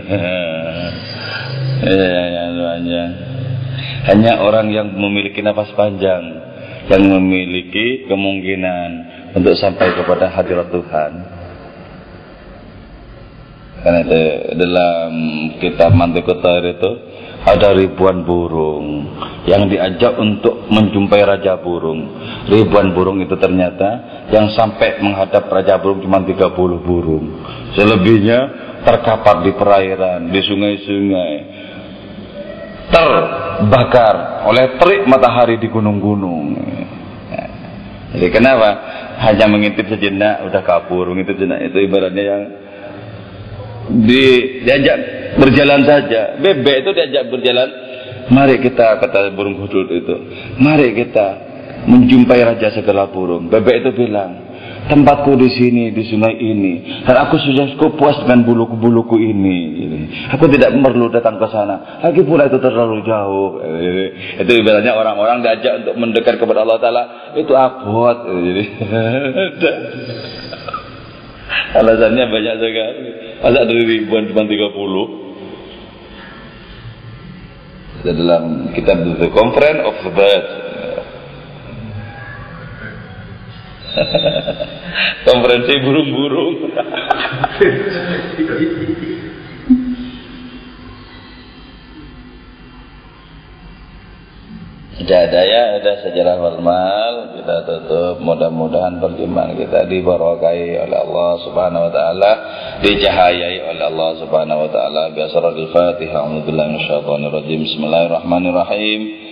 Ya, yang panjang. Hanya orang yang memiliki nafas panjang yang memiliki kemungkinan untuk sampai kepada hadirat Tuhan. Karena itu dalam kitab Mantiqut itu ada ribuan burung yang diajak untuk menjumpai raja burung. Ribuan burung itu ternyata yang sampai menghadap raja burung cuma 30 burung. Selebihnya terkapar di perairan, di sungai-sungai. Terbakar oleh terik matahari di gunung-gunung. Jadi kenapa? Hanya mengintip sejenak udah kabur, mengintip sejenak itu ibaratnya yang di, diajak berjalan saja. Bebek itu diajak berjalan. Mari kita kata burung hudud itu. Mari kita menjumpai raja segala burung. Bebek itu bilang, tempatku di sini di sungai ini dan aku sudah cukup puas dengan buluku-buluku ini. Aku tidak perlu datang ke sana. Lagi pula itu terlalu jauh. Itu ibaratnya orang-orang diajak untuk mendekat kepada Allah Taala itu abot. Alasannya banyak sekali. Masa dari ribuan cuma 30? Dalam kitab The Conference of the Bird. Konferensi burung-burung. Tidak ada ya, ada sejarah formal kita tutup. Mudah-mudahan perjumpaan kita diberkahi oleh Allah Subhanahu wa taala, dicahayai oleh Allah Subhanahu wa taala. Biasarul Fatihah. A'udzubillahi minasyaitonir rajim. Bismillahirrahmanirrahim.